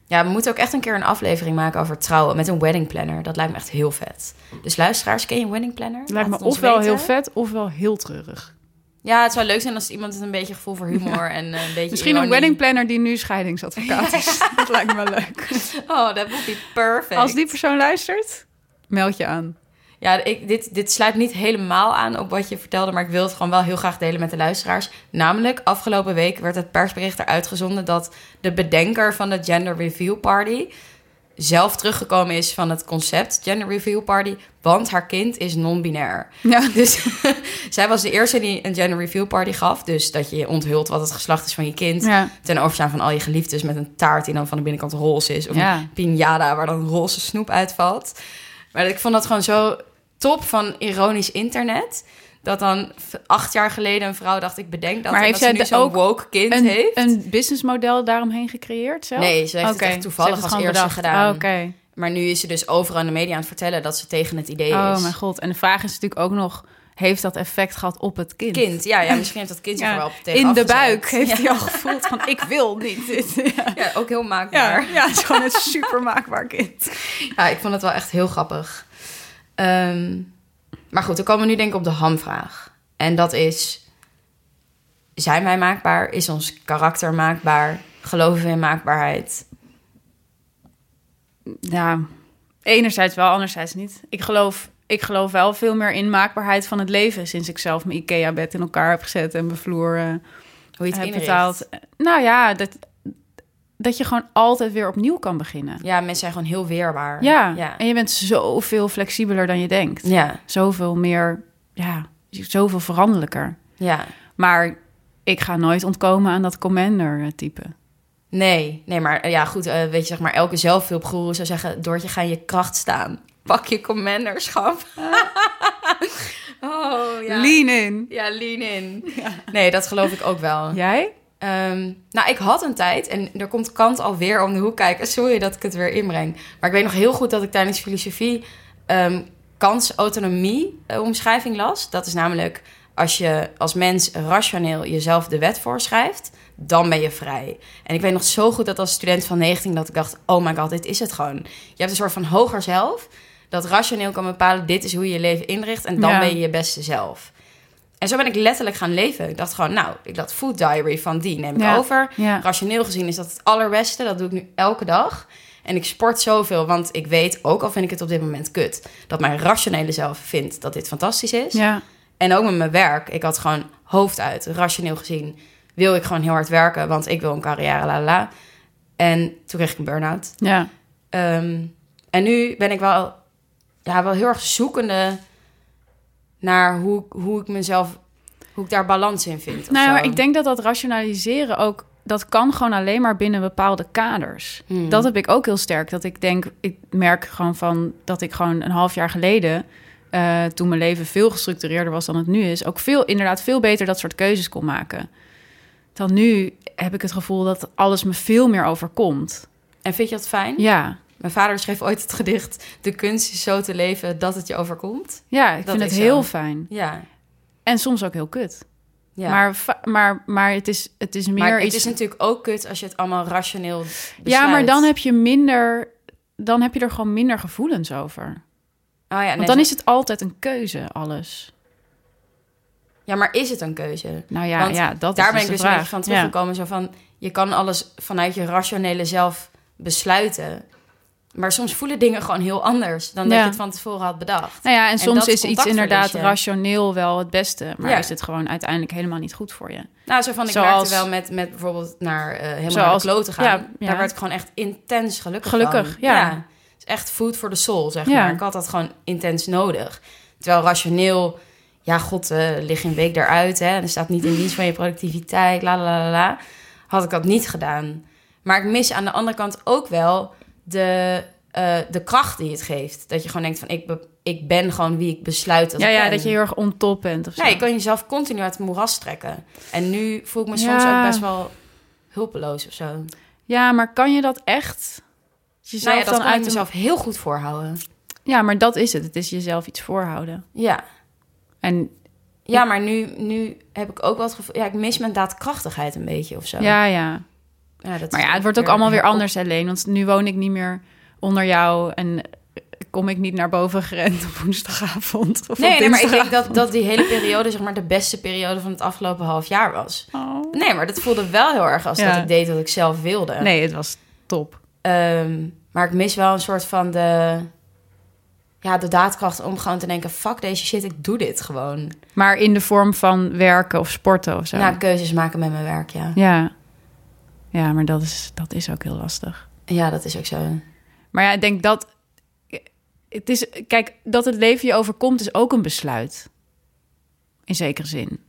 Ja, we moeten ook echt een keer een aflevering maken over trouwen met een wedding planner. Dat lijkt me echt heel vet. Dus luisteraars, ken je een wedding planner? Het lijkt Laat me ofwel weten. heel vet, ofwel heel treurig. Ja, het zou leuk zijn als iemand een beetje gevoel voor humor en eh, een beetje Misschien een wedding planner die nu scheidingsadvocaat is. Dat lijkt me wel leuk. Oh, dat would be perfect. Als die persoon luistert, meld je aan. Ja, ik, dit, dit sluit niet helemaal aan op wat je vertelde, maar ik wil het gewoon wel heel graag delen met de luisteraars. Namelijk, afgelopen week werd het persbericht eruit gezonden dat de bedenker van de Gender Review Party zelf teruggekomen is van het concept Gender Review Party, want haar kind is non-binair. Ja. Dus zij was de eerste die een Gender Review Party gaf, dus dat je onthult wat het geslacht is van je kind. Ja. Ten overstaan van al je geliefdes met een taart die dan van de binnenkant roze is. Of Ja. een piñata waar dan roze snoep uitvalt. Maar ik vond dat gewoon zo top van ironisch internet. Dat dan acht jaar geleden een vrouw dacht, ik bedenk dat. Maar en heeft dat zij ze nu zo'n ook woke kind Een, heeft. een businessmodel daaromheen gecreëerd zelf? Nee, ze heeft het echt toevallig heeft als het eerste gedaan. Oh, Oké. Maar nu is ze dus overal in de media aan het vertellen dat ze tegen het idee Oh is. mijn god. En de vraag is natuurlijk ook nog... heeft dat effect gehad op het kind? Kind, ja, ja, misschien heeft dat kind zich Ja. wel tegen In de buik heeft ja. hij al gevoeld van... ik wil niet dit. Ja. Ja, ook heel maakbaar. Ja, ja, het is gewoon een super maakbaar kind. Ja, ik vond het wel echt heel grappig. Ehm, maar goed, dan komen we nu denk ik op de hamvraag. En dat is... Zijn wij maakbaar? Is ons karakter maakbaar? Geloven we in maakbaarheid? Ja, enerzijds wel, anderzijds niet. Ik geloof, ik geloof wel veel meer in maakbaarheid van het leven... sinds ik zelf mijn IKEA-bed in elkaar heb gezet... en mijn vloer eh, Hoe je het heb inricht? betaald. Nou ja, dat, dat je gewoon altijd weer opnieuw kan beginnen. Ja, mensen zijn gewoon heel weerbaar. Ja, Ja. en je bent zoveel flexibeler dan je denkt. Ja, Zoveel meer, ja, zoveel veranderlijker. ja. Maar ik ga nooit ontkomen aan dat commander-type. Nee, nee, maar ja, goed, eh, weet je, zeg maar, elke zelfhulpgoeroe zou zeggen... Doortje, ga in je kracht staan. Pak je commanderschap. oh, ja. Lean in. Ja, lean in. Nee, dat geloof ik ook wel. Jij? Ehm, nou, ik had een tijd, en er komt Kant alweer om de hoek kijken. Sorry dat ik het weer inbreng. Maar ik weet nog heel goed dat ik tijdens filosofie ehm kans-autonomie eh, omschrijving las. Dat is namelijk als je als mens rationeel jezelf de wet voorschrijft, dan ben je vrij. En ik weet nog zo goed dat als student van 19 dat ik dacht: oh my god, dit is het gewoon. Je hebt een soort van hoger zelf dat rationeel kan bepalen: dit is hoe je je leven inricht en dan Ja. ben je je beste zelf. En zo ben ik letterlijk gaan leven. Ik dacht gewoon, nou, ik dat food diary van die neem ik Ja. over. Ja. Rationeel gezien is dat het allerbeste. Dat doe ik nu elke dag. En ik sport zoveel, want ik weet, ook al vind ik het op dit moment kut, dat mijn rationele zelf vindt dat dit fantastisch is. Ja. En ook met mijn werk. Ik had gewoon hoofd uit, rationeel gezien. Wil ik gewoon heel hard werken, want ik wil een carrière, la la, la. En toen kreeg ik een burn-out. Ja. Ehm, en nu ben ik wel, ja, wel heel erg zoekende naar hoe, hoe ik mezelf, hoe ik daar balans in vind. Nou, maar ik denk dat dat rationaliseren ook... dat kan gewoon alleen maar binnen bepaalde kaders. Hmm. Dat heb ik ook heel sterk. Dat ik denk, ik merk gewoon van... dat ik gewoon een half jaar geleden... eh, toen mijn leven veel gestructureerder was dan het nu is... ook veel, inderdaad veel beter dat soort keuzes kon maken. Dan nu heb ik het gevoel dat alles me veel meer overkomt. En vind je dat fijn? Ja, Mijn vader schreef ooit het gedicht... De kunst is zo te leven dat het je overkomt. ja ik Dat vind het heel zo. fijn. Ja. En soms ook heel kut. ja. Maar, maar, maar het is, het is meer Maar het iets... is natuurlijk ook kut als je het allemaal rationeel besluit. Ja, maar dan heb je minder... Dan heb je er gewoon minder gevoelens over. Oh ja, Want net dan is het altijd een keuze, alles. ja, maar is het een keuze? Nou ja, Want ja dat Daar is ben ik dus vraag. van Ja. teruggekomen. Zo van, je kan alles vanuit je rationele zelf besluiten. Maar soms voelen dingen gewoon heel anders dan dat Ja. je het van tevoren had bedacht. Nou ja, en soms is iets inderdaad rationeel wel het beste. Maar Ja. is het gewoon uiteindelijk helemaal niet goed voor je. Nou, zo van, ik Zoals- merkte wel met, met bijvoorbeeld naar eh helemaal naar de kloten gaan. ja. Daar werd ik gewoon echt intens gelukkig Gelukkig, van. ja. Het is echt food for the soul, zeg maar. Ik had dat gewoon intens nodig. Terwijl rationeel, ja, god, eh lig een week eruit, hè. En er staat niet in dienst van je productiviteit, la la la la. Had ik dat niet gedaan. Maar ik mis aan de andere kant ook wel de, eh, de kracht die het geeft. Dat je gewoon denkt van, ik, be- ik ben gewoon wie ik besluit dat ja, ja, ben. dat je heel erg on top bent of zo. Ja, je kan jezelf continu uit het moeras trekken. En nu voel ik me soms Ja. ook best wel hulpeloos of zo. Ja, maar kan je dat echt? Jezelf Nou ja, dat dan uit mezelf heel goed voorhouden. Ja, maar dat is het. Het is jezelf iets voorhouden. Ja, En ja maar nu, nu heb ik ook wel het gevoel... Ja, ik mis mijn daadkrachtigheid een beetje of zo. ja, ja. Ja, dat Maar ja, het wordt ook allemaal weer anders alleen. Want nu woon ik niet meer onder jou en kom ik niet naar boven gerend op woensdagavond. Of Nee, maar ik denk dat, dat die hele periode zeg maar de beste periode van het afgelopen half jaar was. Oh. Nee, maar dat voelde wel heel erg als Ja. dat ik deed wat ik zelf wilde. Nee, het was top. Ehm, maar ik mis wel een soort van de... Ja, de daadkracht om gewoon te denken... Fuck deze shit, ik doe dit gewoon. Maar in de vorm van werken of sporten of zo. Nou, keuzes maken met mijn werk, ja. ja. Ja, maar dat is, dat is ook heel lastig. Ja, dat is ook zo. Maar ja, ik denk dat... Het is, kijk, dat het leven je overkomt is ook een besluit. In zekere zin.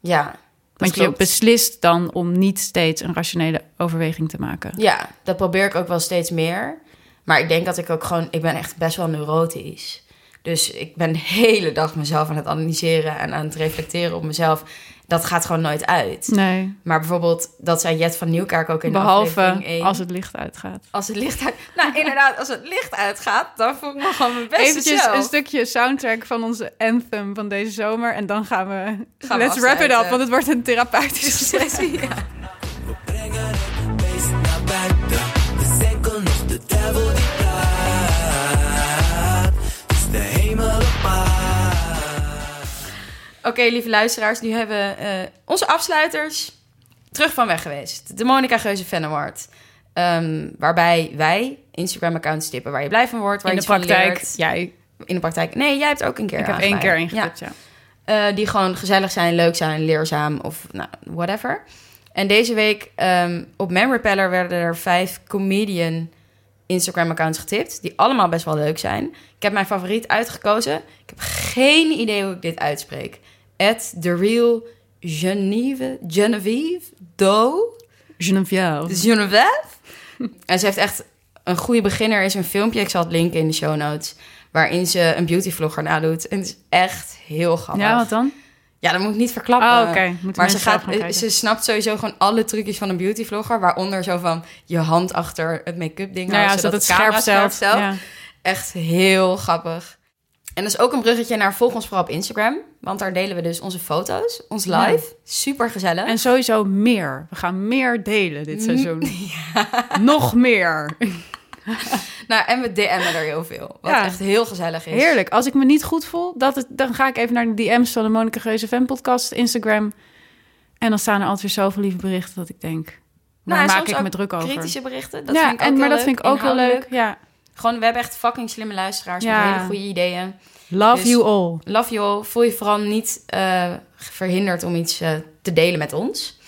Ja, dat Want je klopt. beslist dan om niet steeds een rationele overweging te maken. Ja, dat probeer ik ook wel steeds meer. Maar ik denk dat ik ook gewoon... Ik ben echt best wel neurotisch. Dus ik ben de hele dag mezelf aan het analyseren... en aan het reflecteren op mezelf. Dat gaat gewoon nooit uit. Nee, Maar bijvoorbeeld, dat zei Jet van Nieuwkerk ook in de behalve aflevering één. als het licht uitgaat. Als het licht uit... Nou, inderdaad, als het licht uitgaat... dan voel ik me gewoon mijn beste Eventjes zelf. een stukje soundtrack van onze anthem van deze zomer. En dan gaan we... Gaan we let's wrap it up, want het wordt een therapeutisch gesprek. ja. brengen het beest naar buiten. De enkel nog de duivel Oké, lieve luisteraars, nu hebben eh, onze afsluiters terug van weg geweest. De Monica Geuze Fan Award. Ehm, waarbij wij Instagram-accounts tippen waar je blij van wordt, waar In je de praktijk, jij. In de praktijk. Nee, jij hebt ook een keer Ik heb één keer ingetipt, ja. Ja. Eh, die gewoon gezellig zijn, leuk zijn, leerzaam of nou, whatever. En deze week ehm, op MemRepeller werden er vijf comedian Instagram-accounts getipt. Die allemaal best wel leuk zijn. Ik heb mijn favoriet uitgekozen. Ik heb geen idee hoe ik dit uitspreek. At the real Genevieve, Genevieve Doe. Geneviève. Geneviève. en ze heeft echt een goede beginner. Is een filmpje, ik zal het linken in de show notes. Waarin ze een beautyvlogger nadoet. En het is echt heel grappig. Ja, wat dan? Ja, dat moet ik niet verklappen. Oh, Maar ze, zelf gaat, ze snapt sowieso gewoon alle trucjes van een beautyvlogger. Waaronder zo van je hand achter het make-up ding Nou ja, zodat het scherp. Ja. Echt heel grappig. En dat is ook een bruggetje naar volg ons vooral op Instagram. Want daar delen we dus onze foto's, ons live. Ja. Super gezellig. En sowieso meer. We gaan meer delen dit seizoen. Nog meer. nou, en we DM'en er heel veel. Wat Ja. echt heel gezellig is. Heerlijk. Als ik me niet goed voel, dat het, dan ga ik even naar de DM's van de Monica Geuze Fan Podcast Instagram. En dan staan er altijd weer zoveel lieve berichten dat ik denk, waar Nou, maak ik me druk over? Kritische berichten. Dat ja, vind ik ook en, maar dat leuk. vind ik ook heel leuk. Ja. Gewoon, we hebben echt fucking slimme luisteraars Ja. met hele goede ideeën. Love Dus- you all. Love you all. Voel je vooral niet eh, verhinderd om iets eh, te delen met ons.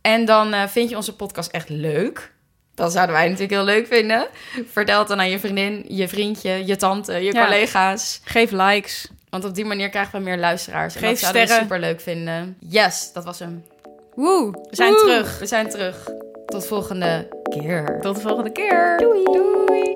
En dan eh, vind je onze podcast echt leuk. Dat zouden wij natuurlijk heel leuk vinden. Vertel het dan aan je vriendin, je vriendje, je tante, je Ja. collega's. Geef likes. Want op die manier krijgen we meer luisteraars. En Geef dat zouden we sterren. super leuk vinden. Yes, dat was hem. Woe, we zijn Woe, terug. We zijn terug. Tot volgende keer. Tot de volgende keer. Doei. Doei.